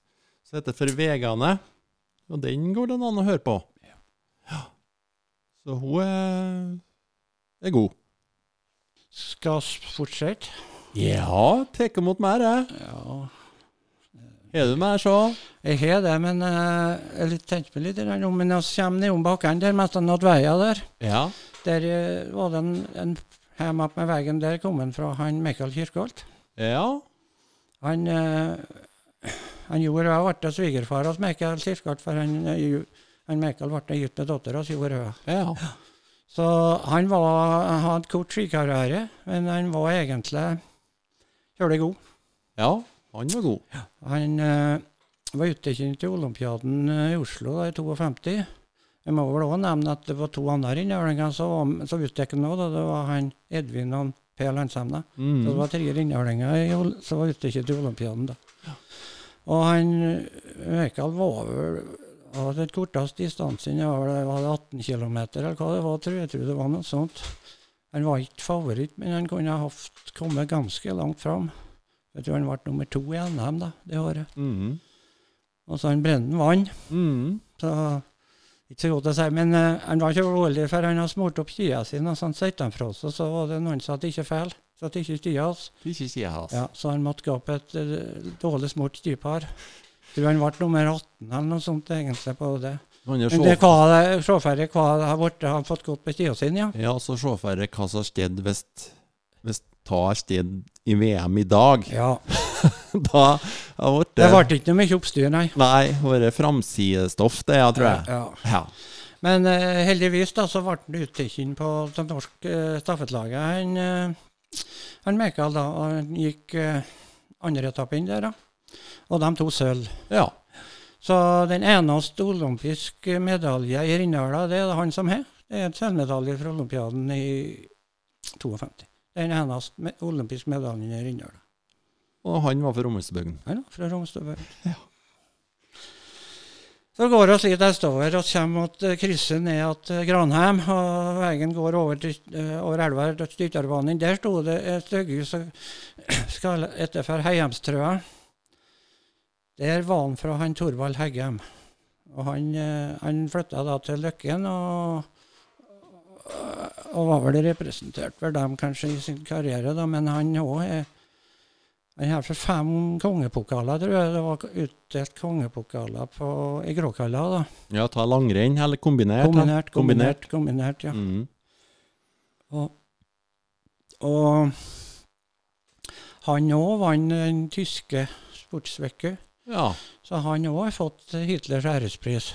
Så heter For vegane. Og den går det an å høre på. Ja. Så hun er, er god. Skal vi fortsette? Ja, tek imot mer, jeg. Ja, Er du mer, så? jeg har det, men uh, jeg tenkte meg litt om Men vi kommer nedom bakken der, mest av veier der. Ja. Der uh, var det en, en hjemme med veien der kom han fra han Michael Kirkholt. Ja. Han, uh, han gjorde jeg ble svigerfar hos Michael Kirkholt, for han, han Michael ble gift med dattera si. Ja. Så han var, hadde kort skikarriere, men han var egentlig kjølig god. Ja, han var god. Han eh, var utekjent til Olympiaden eh, i Oslo da, i 52. Jeg må vel også nevne at det var to andre var med- som utgikk nå. Da. Det var han Edvin og Per Landsemne. Mm. Så det var tre innavlinger som var utekjent til Olympiaden. da. Og han Michael var vel hadde et korteste distansen, ja, det var det 18 km eller hva det var, tror jeg. jeg tror det var noe sånt. Han var ikke favoritt, men han kunne ha kommet ganske langt fram. Jeg tror han ble nummer to i NM da, det året. Mm. Og så han Brenden vant. Mm. Så Ikke så godt å si, men uh, han var ikke urolig, for han har smurt opp stia sine, og så han satte den fra seg. Så var det noen som hadde ikke feil, så at ikke stia hans. Ikke stia hans. Ja, så han måtte gå opp et uh, dårlig smurt stipar. Tror han ble nummer 18 eller noe sånt egentlig på det. Men det hva hva har vært, har fått gått på stia sin, ja. Ja, så for hva som har skjedd hvis hvis det har skjedd i VM i dag. ja. Da har Det det ble ikke noe mye oppstyr, nei. Nei, vært framsidestoff, det, ja, tror jeg. Ja. Ja. Men uh, heldigvis da, så ble han uttatt på det norske uh, stafettlaget. Han, uh, han Mikael da, og han gikk uh, andre inn der, da. Og de to sølv. ja. Så den eneste olympiske medalje i Rindala, det er det han som har. Det er en sølvmedalje fra olympiaden i 52. Den eneste med olympiske medaljen i Rindal. Og han var fra Rommersbygden. Ja, fra Romsdøbø. Så går vi litt østover og kommer at eh, krysset ned til Granheim. og Veien går over, til, eh, over elva til Styrtarbanen. Der sto det et stygghus skal etter for Heiemstrøa. Der var han fra han Torvald Heggem. Og han, eh, han flytta da til Løkken og, og var vel representert for dem kanskje i sin karriere, da, men han òg er han har for fem kongepokaler, tror jeg. Det var utdelt kongepokaler på, i Gråkalla. da. Ja, ta langrenn, eller kombinert. Kombinert, Kombinert, kombinert, kombinert, ja. Mm. Og, og han òg vant den tyske sportsvekka, Ja, så han òg har fått Hitlers ærespris.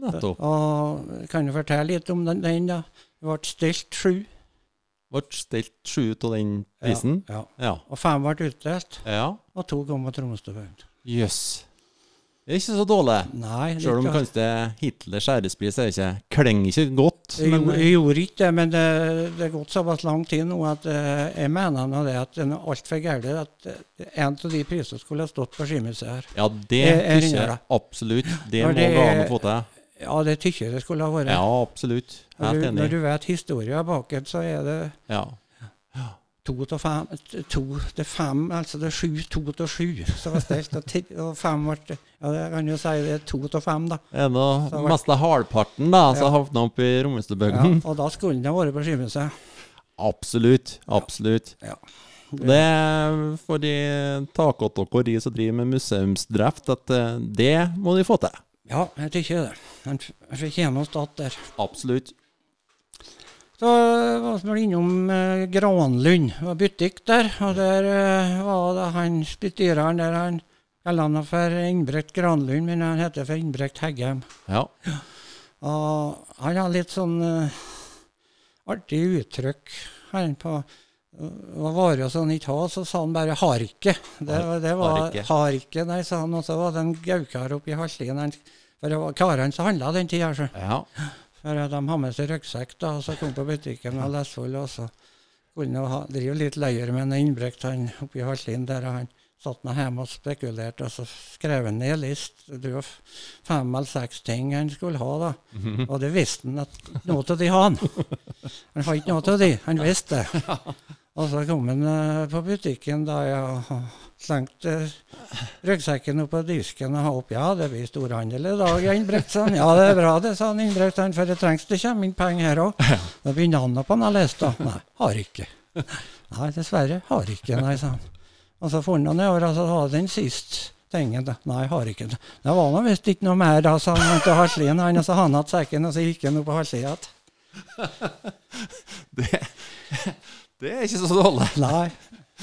nettopp. Og kan du fortelle litt om den, den da. Ble stilt sju. Ble stilt sju av den prisen. Ja, ja. Ja. Og fem ble utdelt, Ja. og to kom på Tromsø-bøyen. Jøss. Det er ikke så dårlig. Nei, Selv om kanskje Hitlers ærespris er ikke Klenger ikke godt. Jeg, Men, gjorde- jeg gjorde ikke det, men det, det er gått såpass lang tid nå at eh, jeg mener nå det at det er altfor galt at eh, en av de prisene skulle ha stått på skimuseet her. ja, det Jeg- jeg syns jeg absolutt. Det det må gå an å få til. Ja, det tykker jeg det skulle ha vært. Ja, absolutt. Helt du, når du vet historien bak det, så er det Ja. to til fem, to til fem, altså det er sju, to til sju som var stelt, og, ti, og fem ble Ja, det kan jo si det er to til fem, da. Er det Så noe mest av halvparten da, som Ja. havna opp i Ja, og da skulle den ha vært på skimuseet. Absolutt. Absolutt. Ja. Det er for de takåt dere som driver med museumsdrift, at eh, det må de få til. Ja, jeg tykker det. Han fortjener å stå der. Absolutt. Så var vi innom eh, Granlund. Det var butikk der. Og der eh, var det han bestyreren der han kalte han for Innbrekt Granlund, men han heter for Innbrekt Heggem. Ja. Og han har litt sånn eh, artig uttrykk. Han på var det sånn ikke hadde, så sa han bare 'har ikke'. Det, det var Har ikke. 'har ikke', nei, sa han. Og så var det en gaukar oppi i han- For det var karene som handla den tida. ja. For de har med seg ryggsekk, da, og så kom på butikken og leste full, og så kunne han ha- drive litt leir med en innbrekt han oppi Halslien der, og han satt nå hjemme og spekulerte, og så skrev han ned en list. Det var fem eller seks ting han skulle ha, da. Og det visste han at noe av de hadde han. Han hadde ikke noe av de, han visste det. Og så kom han eh, på butikken da jeg slengte slengt ryggsekken opp på disken og opp. Ja, det blir storhandel i dag, Ingebrigtsen. Ja, det er bra, det, sa han, for det trengs det kommer inn penger her òg. Da begynner han på lest, da. Nei, har ikke. Nei, dessverre, har ikke, nei, sa han. Og så for han nedover, og så var det den siste tingen. Nei, har ikke. Det var nå visst ikke noe mer, da, sa han til Haslien. Han, og så han hatt sekken, og så gikk han opp på Haslien igjen. Det, er ikke så dårlig. Nei.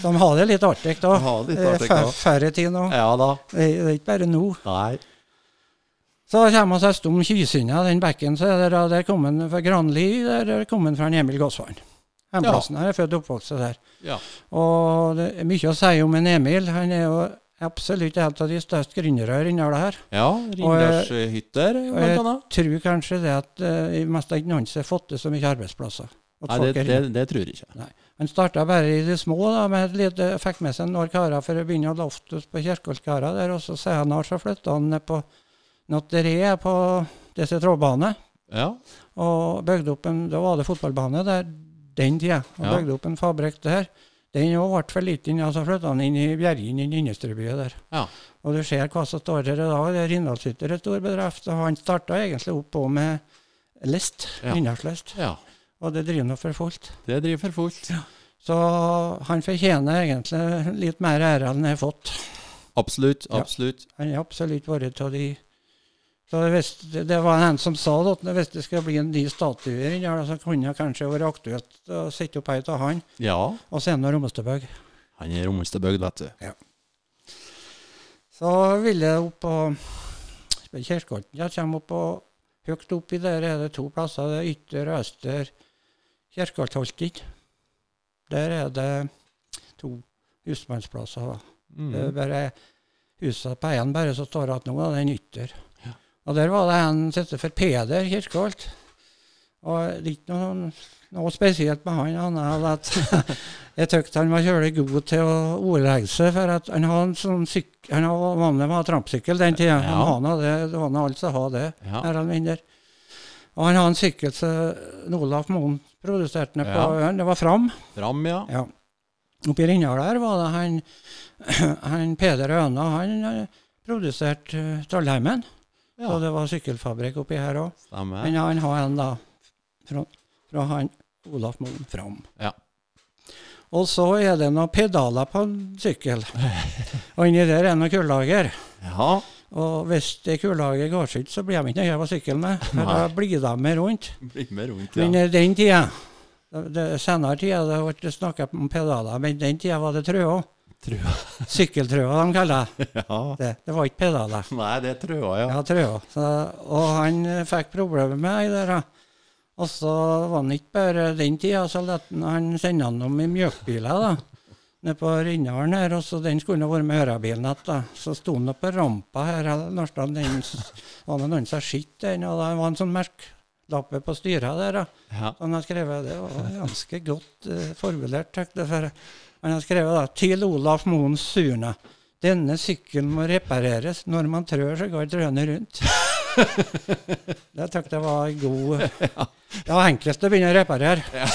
De har det litt artig, da. De har det litt Eh, da. Færre tid nå. Ja da. Det det er ikke bare nå. Nei. Så kommer vi oss om Kysynja, den bekken. Så er da, der kom han fra Granli, der er kommet fra en Emil Gåsvann. Hjemplassen her er født og oppvokst der. Ja. Og det er mye å si om en Emil. Han er jo absolutt en av de største gründerne i det her. Ja, Rindalshytter, Og blant jeg annet. tror kanskje det at uh, mest ikke noen har fått til så mye arbeidsplasser. Nei, det, det, det tror jeg ikke. Han starta bare i det små, da, med lite, fikk med seg noen karer for å begynne å loftes på Kjerkolskaret der, og så senere så flytta han ned på Notteriet på disse trådbanene. Ja. og bygde opp en Da var det fotballbane der den tida. Og Ja. bygde opp en fabrikk der. Den òg ble for liten, ja, så flytta han inn i Bjergin, inn i Innestrøbyen der. Ja. Og du ser hva som står her i dag. Det er Rindalshytter, en stor bedrift. Og han starta egentlig opp på med list. Ja. innlandslest. ja. Og det driver nå for fullt. Det driver for fullt. Så han fortjener egentlig litt mer ære enn han har fått. Absolutt. Ja. Absolutt. Han har absolutt vært av de så hvis, det, det var en som sa at hvis det skal bli en ny statue inni der, så kunne det kanskje vært aktuelt å sette opp ei av han, Ja. og så er han Rommestadbøg. Han er Rommestadbøg, vet du. Ja. Så vil jeg opp på Kirkeholten. Jeg kommer opp på Høyt oppi der er det to plasser. Det er Ytter og Øster Kirkeholtholten. Der er det to husmannsplasser. Mm. Det er bare huset på en bare som står igjen nå, og den Ytter. Ja. Og der var det en som heter for Peder Kirkeholt. Og det er ikke noe, noe spesielt med han, annet enn at jeg syntes han var kjølig god til å ordlegge seg. For at han hadde en sånn syk, han var vanlig med trampsykkel den tida. Ja. Han hadde det, det var alle som hadde det. Mer eller mindre. Og han hadde en sykkel som Olaf Moen produserte den på Ja. øyen. Det var Fram. Fram, ja. Ja. Oppi Rindal der var det han, han Peder Øna, han eh, produserte uh, Trollheimen. Så ja. det var sykkelfabrikk oppi her òg. Men han har en da fra, fra han Olaf Moen Fram. Ja. Og så er det noen pedaler på en sykkel. Og inni der er noe kullager. Ja. Og hvis det kullaget går seg ut, så blir de ikke noe å sykle med. For da blir de med rundt. Med rundt, ja. Men den tida, det, senere tida, det har vært snakket om pedaler, men den tida var det. Trøa. Sykkeltrøa, de kaller. Ja. det. Det var ikke pedaler. Nei, det er trøa, ja. Ja, trøa. Så, og han eh, fikk problemer med ei der. Og så var han ikke bare den tida, så lot han han sende han om i mjøkbiler da. Nede på Rindalen her, og så den skulle vært med hørabilen da. Så sto den på rampa her, eller den var det noen som skitt den, og det var en sånn merkelappe på styret der. da. ja. Så han har skrevet det, var ganske godt uh, formulert. takk det for. Han har skrevet da, til Olaf Moen Surne. Denne sykkelen må repareres. Når man trør, så går trøene rundt. det tenkte det var god Det var enklest å begynne å reparere.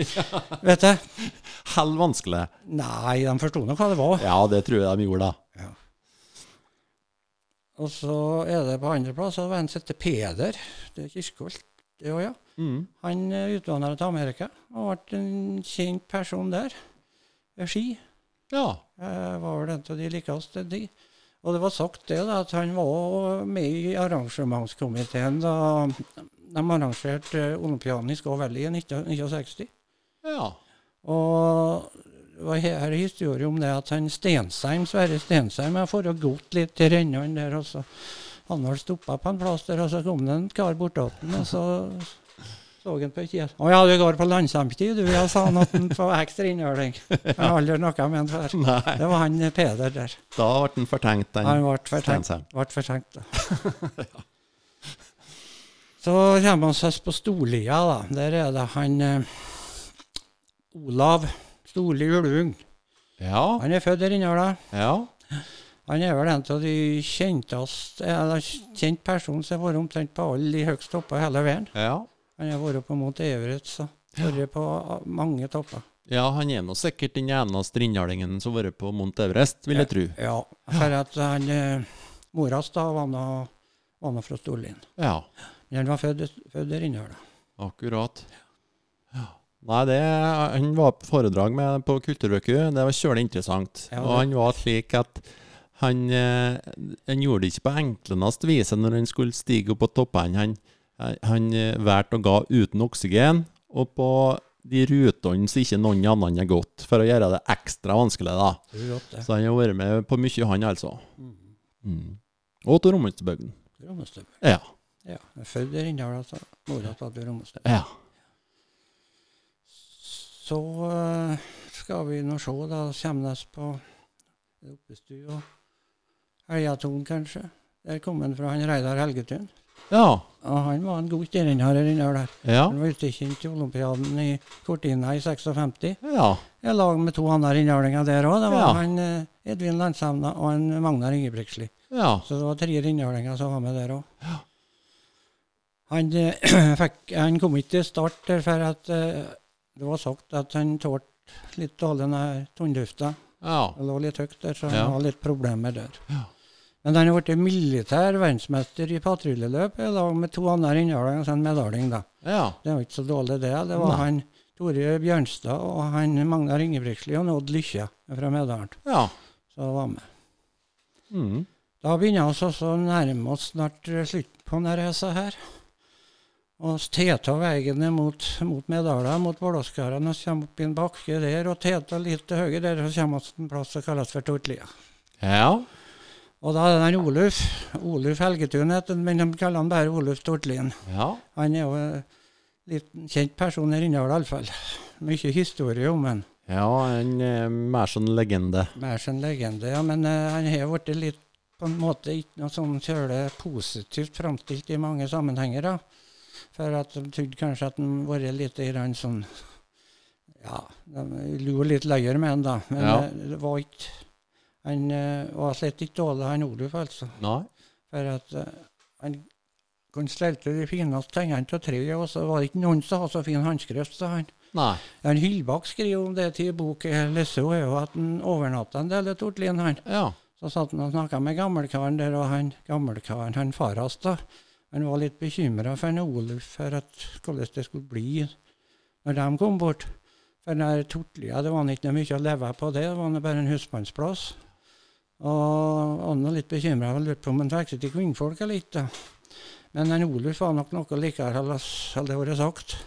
Vet du? Hell vanskelig. Nei, de forsto nok hva det var. Ja, det tror jeg de gjorde, da. Og så er det på andreplass det var en som heter Peder. Det er Kirkeholt. Det ja. Mm. Han er utvandret til Amerika og ble en kjent person der. Ski. Ja. Jeg var vel en av de likeste de. Og det var sagt det da, at han var med i arrangementskomiteen da de arrangerte eh, olympiaden i Skå i 1969. Ja. Og det var her er historie om det at han Stensheim, Sverre Stensheim har fått gått litt til rennene der, og så han har stoppa på en plass der, og så kom det en kar bortåt den, og så så han på kjeden. 'Å ja, du går på landsamtid, du', ja, sa han at han får ekstra innhøling. Jeg har aldri noe med han før. Nei. Det var han eh, Peder der. Da ble den fortenkt, den. Han ble fortenkt. Ble fortenkt da. Så kommer vi oss på Storlia, da. Der er det han eh, Olav Storli Ulvung. Ja. Han er født i da. Ja. Han er vel en av de kjenteste, eller kjent person som har vært omtrent på alle de høyeste toppene hele verden. Ja. Han har vært på mot Everett, så vært på ah, mange topper. Ja, han er nå sikkert den eneste rindalingen som har vært på Mount Everest, vil jeg tro. Ja, for at han eh, Mora hans da var nå var nå fra Storlien. Ja, Men han var født, født inne. Rindala. akkurat. Ja. Nei, det, han var på foredrag med på Kulturøku. Det var kjølig interessant. Ja, og han var slik at han, eh, han gjorde det ikke på enkleste viset når han skulle stige opp på toppene. Han, han eh, valgte å gå uten oksygen, og på de rutene så ikke noen andre har gått, for å gjøre det ekstra vanskelig. da. Godt. Så han har vært med på mye, han altså. Mm. Mm. Og til Romundsbygden. Ja. Ja, jeg er født i Rindal, altså. Mora tatt i Rommestøvel. ja. Så eh, skal vi nå se, da vi på oppestua. og Elgaton, kanskje. Der kom han fra han Reidar Helgetun. Ja. Og han var en god stjerner den der. der. Ja. Han var utekjent i Olympiaden i Cortina i 56. Ja. Jeg lag med to andre rindalinger der òg. Det var Ja. han eh, Edvin Landshamna og en Magnar Ingebrigtsli. Ja. Så det var tre rindalinger som var med der òg. Han, eh, han kom ikke til start for at eh, det var sagt at han tålte litt dårlig med tunnlufta. Ja. Det lå litt høyt der, så Ja. han hadde litt problemer der. Ja. Men han har blitt militær verdensmester i patruljeløp i lag med to andre innhaler og så en medaling, da. ja. Det var ikke så dårlig, det. Det var Nei. han Tore Bjørnstad og han Magnar Ingebrigtsli og Odd Lykkje fra Medalen Ja. som var med. Mm. Da begynner vi også å nærme oss snart slutten på denne reisa her. Og teta veien mot, mot Medala, mot Vålåskarene, og kommer opp i en bakke der, og teta litt til høyre der, og kommer vi til en plass som kalles for Tortlia. Ja. Og da er den Oluf. Oluf Helgetun heter han, men de kaller han bare Oluf Tortlien. Ja. Han er jo en liten kjent person her inne, iallfall. Mye historie om han. Ja, han er mer sånn legende. Mer som legende, ja. Men uh, han har blitt litt på en måte ikke noe sånn kjøle positivt framstilt i mange sammenhenger. da. For at de trodde kanskje at han var litt grann sånn Ja, de lo litt løyere med han da. Men Ja. eh, det var ikke Han eh, var slett ikke dårlig, han Oluf, altså. Nei. For at eh, han kunne stelte de fineste tingene av treet, og så var det ikke noen som hadde så fin håndskrift sa han. Nei. Han Hyllbakk skriver om det til bok jeg leser, er jo at han overnatta en del i Tortlien, han. Ja. Så satt han og snakka med gammelkaren der, og han gammelkaren, han faras da, han var litt bekymra for en Oluf, for at, hvordan det skulle bli når de kom bort. For den Tortlia, det var ikke mye å leve på det, det var bare en husmannsplass. Og var litt bekymra og lurte på om han fikk til kvinnfolk eller ikke. da. Men han Oluf var nok noe likere, hadde det vært sagt.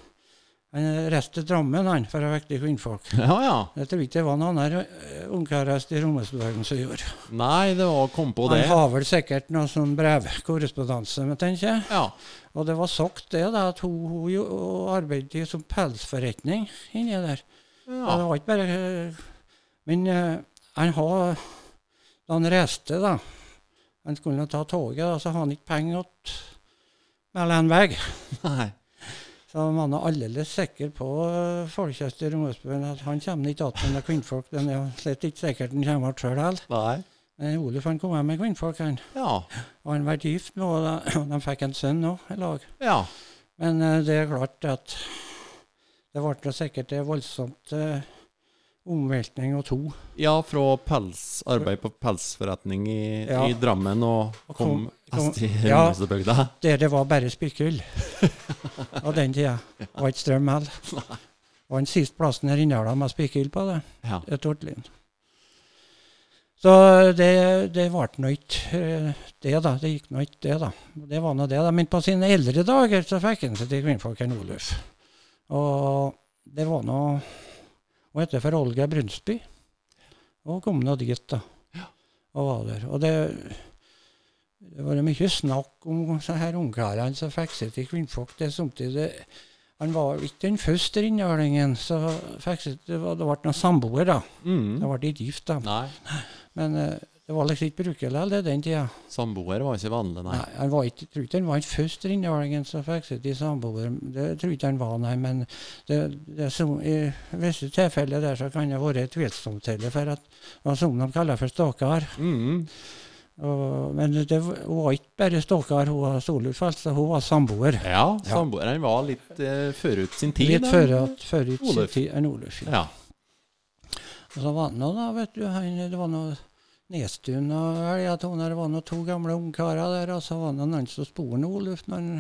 Han reiste til Drammen han, for å vekke kvinnfolk. Ja, ja. Jeg tror ikke det var noen andre uh, ungkarest i Rommesbevegelsen som gjorde. Nei, det var kom på det. Han har vel sikkert noe sånn brevkorrespondanse tenker jeg. Ja. Og det var sagt det, da, at hun, hun arbeidet som pelsforretning inni der. Ja. Og det var ikke bare eh, Men uh, han har Da han reiste, da Han skulle nå ta toget, da, så har han ikke penger igjen melde en vei. Nei. Så man er aldeles sikker på uh, folkehjøst i Romøsbøen at han kommer ikke tilbake med kvinnfolk. Den er slett ikke sikkert han kommer igjen sjøl heller. Men Oluf han kom hjem med kvinnfolk, han. Ja. Og han var gift med henne, og de fikk en sønn òg i lag. Ja. Men uh, det er klart at det ble sikkert det voldsomt uh, omveltning og to. Ja, fra pels, arbeid på pelsforretning i, Ja. i Drammen og Og kom kom- hest i ja. Der det var bare spykull. av den tida. Det var ikke strøm heller. Og den siste plassen her inne med de spykull på det. Ja. Det er Tortlien. Så det, det ble nå ikke eh, det, da. Det gikk nå ikke, det, da. Det var nå det, da. Men på sine eldre dager så fikk han seg til kvinnfolken Oluf. Og det var nå Hun heter for Olga Brunsby. Og kom nå dit, da. Og var der. Og det, det var mye snakk om så her ungkarene som fikk seg til kvinnfolk. Det samtidig Han var ikke den første innhølingen så fikk seg Det var- det ble noen samboer, da. Mm. Det ble ikke gift, da. Nei. Men eh, det var liksom ikke brukelig det den tida. Samboer var ikke vanlig, nei. Nei, han var ikke, tror ikke han var den første rindalingen som fikk sitt i samboer. Det tror ikke han var, nei. Men det, det som, i visse tilfeller der så kan det være tvilsomt til det. For at det var som de kaller for stakkar. Mm. Og, men det var- ikke bare stalker, hun var Solulf, altså. Hun var samboer. Ja, samboeren var litt uh, forut sin tid. Litt forut, før at- sin tid enn Oluf. Ja. Ja. Og så var han nå, da, vet du, han, det var noe Nestun og Elgatone, det var noe to gamle ungkarer der, og så var det noen som spurte Oluf når han,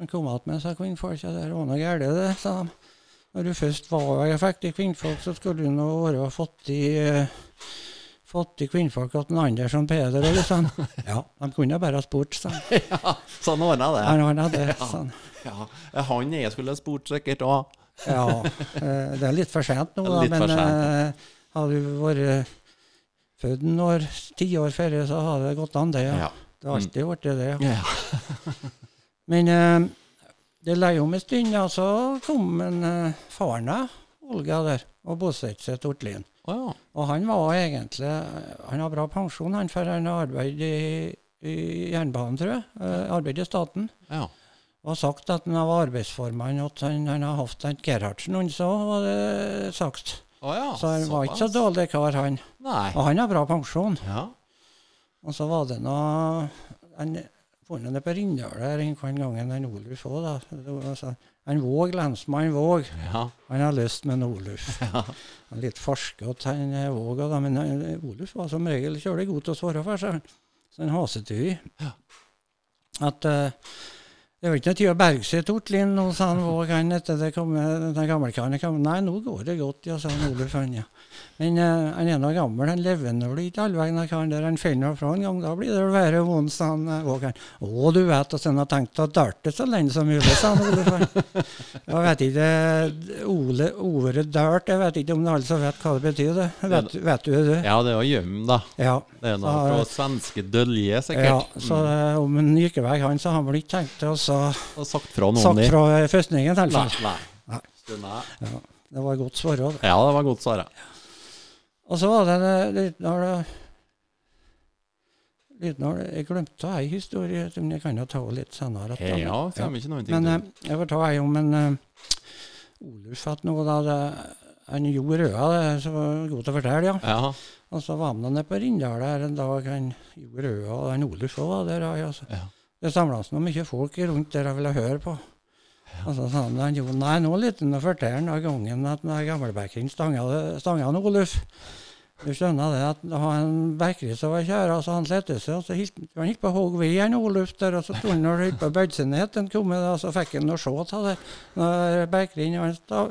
han kom tilbake med seg kvinnfolka. Det var noe galt, det, sa de. Når du først var og fikk i kvinnfolk, så skulle du nå være fått i eh, fått i kvinnfolk at den andre som Peder eller sånn. Ja, de kunne bare ha spurt, sa han. ja, sånn ordna det. Han ordna det, sa han. Ja. Han jeg skulle ha spurt sikkert òg. Ja, eh, det er litt for sent nå, da, men eh, hadde du vært født en år, ti år før, så hadde det gått an, det. Ja. Det har alltid blitt det, ja. Ja. Men eh, det lei om en stund, ja, så kom en eh, faren av Olga der og bosatte seg til Ortlien. Oh, ja. Og han var egentlig Han har bra pensjon, han, for han har arbeidet i, i jernbanen, tror jeg. Eh, arbeidet i staten. ja. Og sagt at han var arbeidsformann, at han, han har hatt en Gerhardsen, han så, var det sagt. Å ja. Så han var ikke så dårlig kar, han. Nei. Og han har bra pensjon. Ja. Og så var det noe han, funnet det på Rindal der en gangen, en Oluf òg, da. Altså, en Våg, lensmann Våg, Ja. han har lyst med en Oluf. Ja. Han er Litt farskete, han Våg òg, men han, Oluf var som regel kjølig god til å svare for seg. Så han hasetui. Ja. At eh, det var ikke noe tid å berge seg, Tortlin, nå, sa han Hva kan etter det kom, den gammelkaren kom. Nei, nå går det godt, ja, sa han Oluf, han, ja. Men eh, han nå gammel, han lever vel ikke all veien, han karen der, han faller fra en gang, da blir det vel verre vondt, sa han eh, Våg. Å, du vet at han har tenkt å darte så lenge som mulig, sa han Oluf. Jeg vet ikke, Ole, ordet dart, jeg vet ikke om alle som vet hva det betyr, det. Vet, vet du det? ja, det er å gjemme, da. Ja. Det er noe fra svenske dølje, sikkert. Ja, så eh, om han gikk vekk, han, så har han vel ikke tenkt å så. Og sagt fra noen sagt fra føstningen, i hvert fall. nei. Nei. Ja, det var godt svara. Ja, det var godt svara. Og så var det en liten det Liten når Jeg glemte ei historie, men jeg kan jo ta litt senere. at den- Ja, vi ikke noen ting Men til. eh, jeg får ta ei om en uh, Oluf at nå da det, Han gjorde røda, det som var god godt å fortelle, ja. Ja, Og så var han nede på Rindal der en dag, han gjorde røda, og han Oluf òg var der. ja, Altså. ja. Det samles nå mye folk rundt der jeg ville høre på. Og så sa han, han jo, nei, nå litt å fortelle av gangen at den gammelbekkeren stanga stanga han Oluf. Du skjønner det at det var en bekkeri som var kjæra, så han lette seg, og så hilt han gikk på hogg ved en Oluf der, og så tok han og holdt på å bøye seg ned han kom, og så fikk han å se til det. Når bekkeren han sta-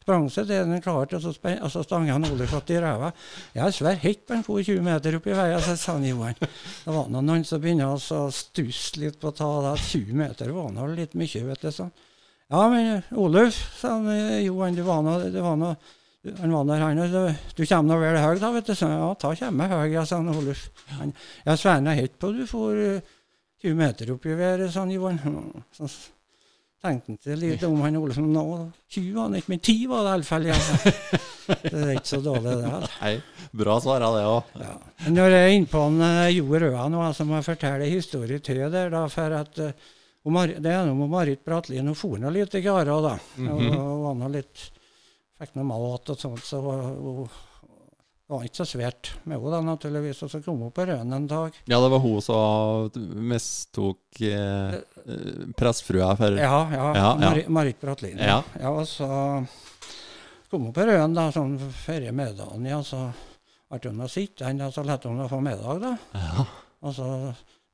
sprang seg til den klarte, og så, spen- stanga han Oluf fatt i ræva. Jeg svær helt på han for 20 meter opp i veien, sa han Johan. Det var nå noen som begynte å stusse litt på å ta det. 20 meter var nå litt mye, vet du. sånn. Ja, men Oluf, sa han, eh, Johan, du var nå, han var der, han, og du, kommer nå vel høy, da, vet du. Så, ja, ta kommer høy, ja, sa han Oluf. Han, jeg sverna helt på du får eh, 20 meter opp i været, sa han Johan. Så tenkte han litt om han Oluf. Nå, 20 var han ikke, men 10 var det iallfall. Ja. Det er ikke så dårlig, det. altså. Nei, bra svara det òg. Ja. Når jeg er inne på en, uh, Jo Røa nå, så må jeg fortelle historie til der. da, for at uh, Mar Det er noe med Marit Bratlin. Hun for litt i Gara, da. -hmm. Var nå litt Fikk noe mat og sånt, så hun, hun, det var ikke så svært med henne, da, naturligvis. Og så kom hun på Røen en dag. Ja, det var hun som mistok eh, eh, pressfrua for Ja, ja. Ja, ja. Mari, Marit Bratlin. Ja. ja. Og så kom hun på Røen da, sånn før middagen, ja, så ble hun å sitte og så lot hun henne få middag, da. Ja. Og så,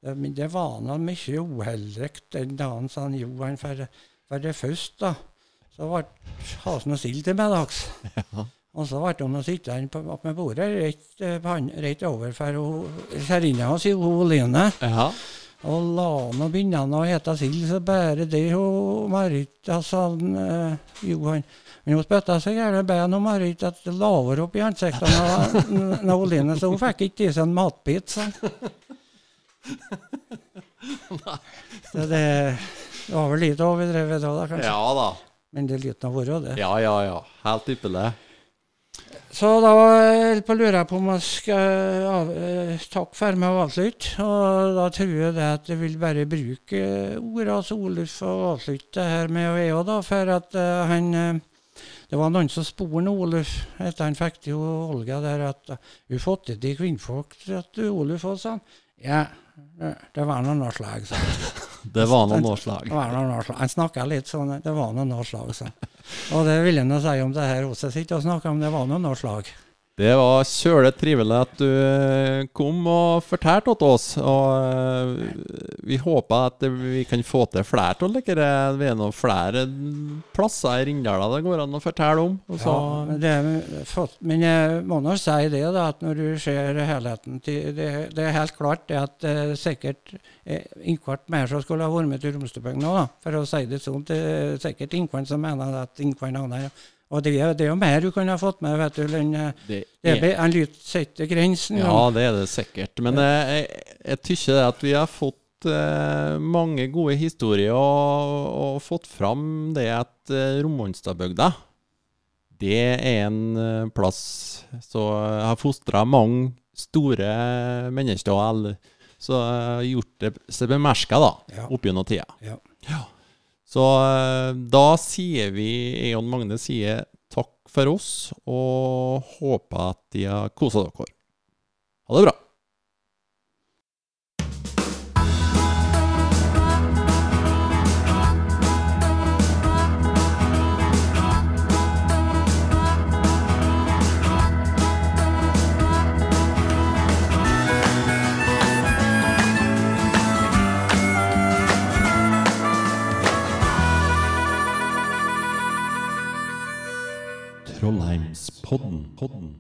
det, men det var nå mye uheldig den dagen, sa han Johan. For, for det først, da, så ble hasen og sild til middags. Ja. Og så ble hun å sitte igjen på, opp med bordet rett, eh, rett over for hun- kjerringa si, hun Line. ja. Og la han og begynne å ete sild, så bare det hun Marit ja, sa han, eh, Johan. Men hun spytta så gjerne ben og Marit at det laver opp i ansiktet når hun Line, så hun fikk ikke i seg en matbit. Så. så det, var vel litt overdrevet da, kanskje. ja da. Men det er litt av vært det. Ja, ja, ja. Helt ypperlig. Så da lurer jeg på om jeg skal av, eh, takke for meg og avslutte. Og da tror jeg det at jeg vil bare bruke ordene som Oluf og avslutte her med EO, da. For at eh, han eh, Det var noen som spurte Oluf etter han fikk til Olga der at uh, hun fått det til kvinnfolk at Oluf og sånn. Ja, det, var noe slag, sa han. Det var noen årslag. Det var noe årslag. slag. Han snakka litt sånn Det var noen noe slag. Og det vil jeg nå si om det her. Jeg sitter og snakker om det var noen noe slag. Det var kjølig trivelig at du eh, kom og fortalte til oss. Og eh, vi håper at vi kan få til flere av dere. Det er noen flere plasser i Rindala det går an å fortelle om. Ja, men, det, er men jeg må nå si det, da, at når du ser helheten til Det, det er helt klart det at eh, sikkert eh, innkvart mer som skulle ha vært med til Romsdalsbygda nå, da, for å si det sånn. Det er sikkert innkvart som mener at innkvart aner. Og det er, det er jo mer du kunne ha fått med, vet du. enn, eh, det er, en lyd setter grensen. ja, det er det sikkert. Men eh, jeg, jeg tykker at vi har fått eh, mange gode historier og, og fått fram det at eh, Romonstadbygda det er en eh, plass som har fostra mange store mennesker. og alle Så har gjort det seg bemerka opp gjennom tida. Ja. Så eh, da sier vi, jeg og Magne sier takk for oss, og håper at de har kosa dere. Ha det bra. Podden, podden.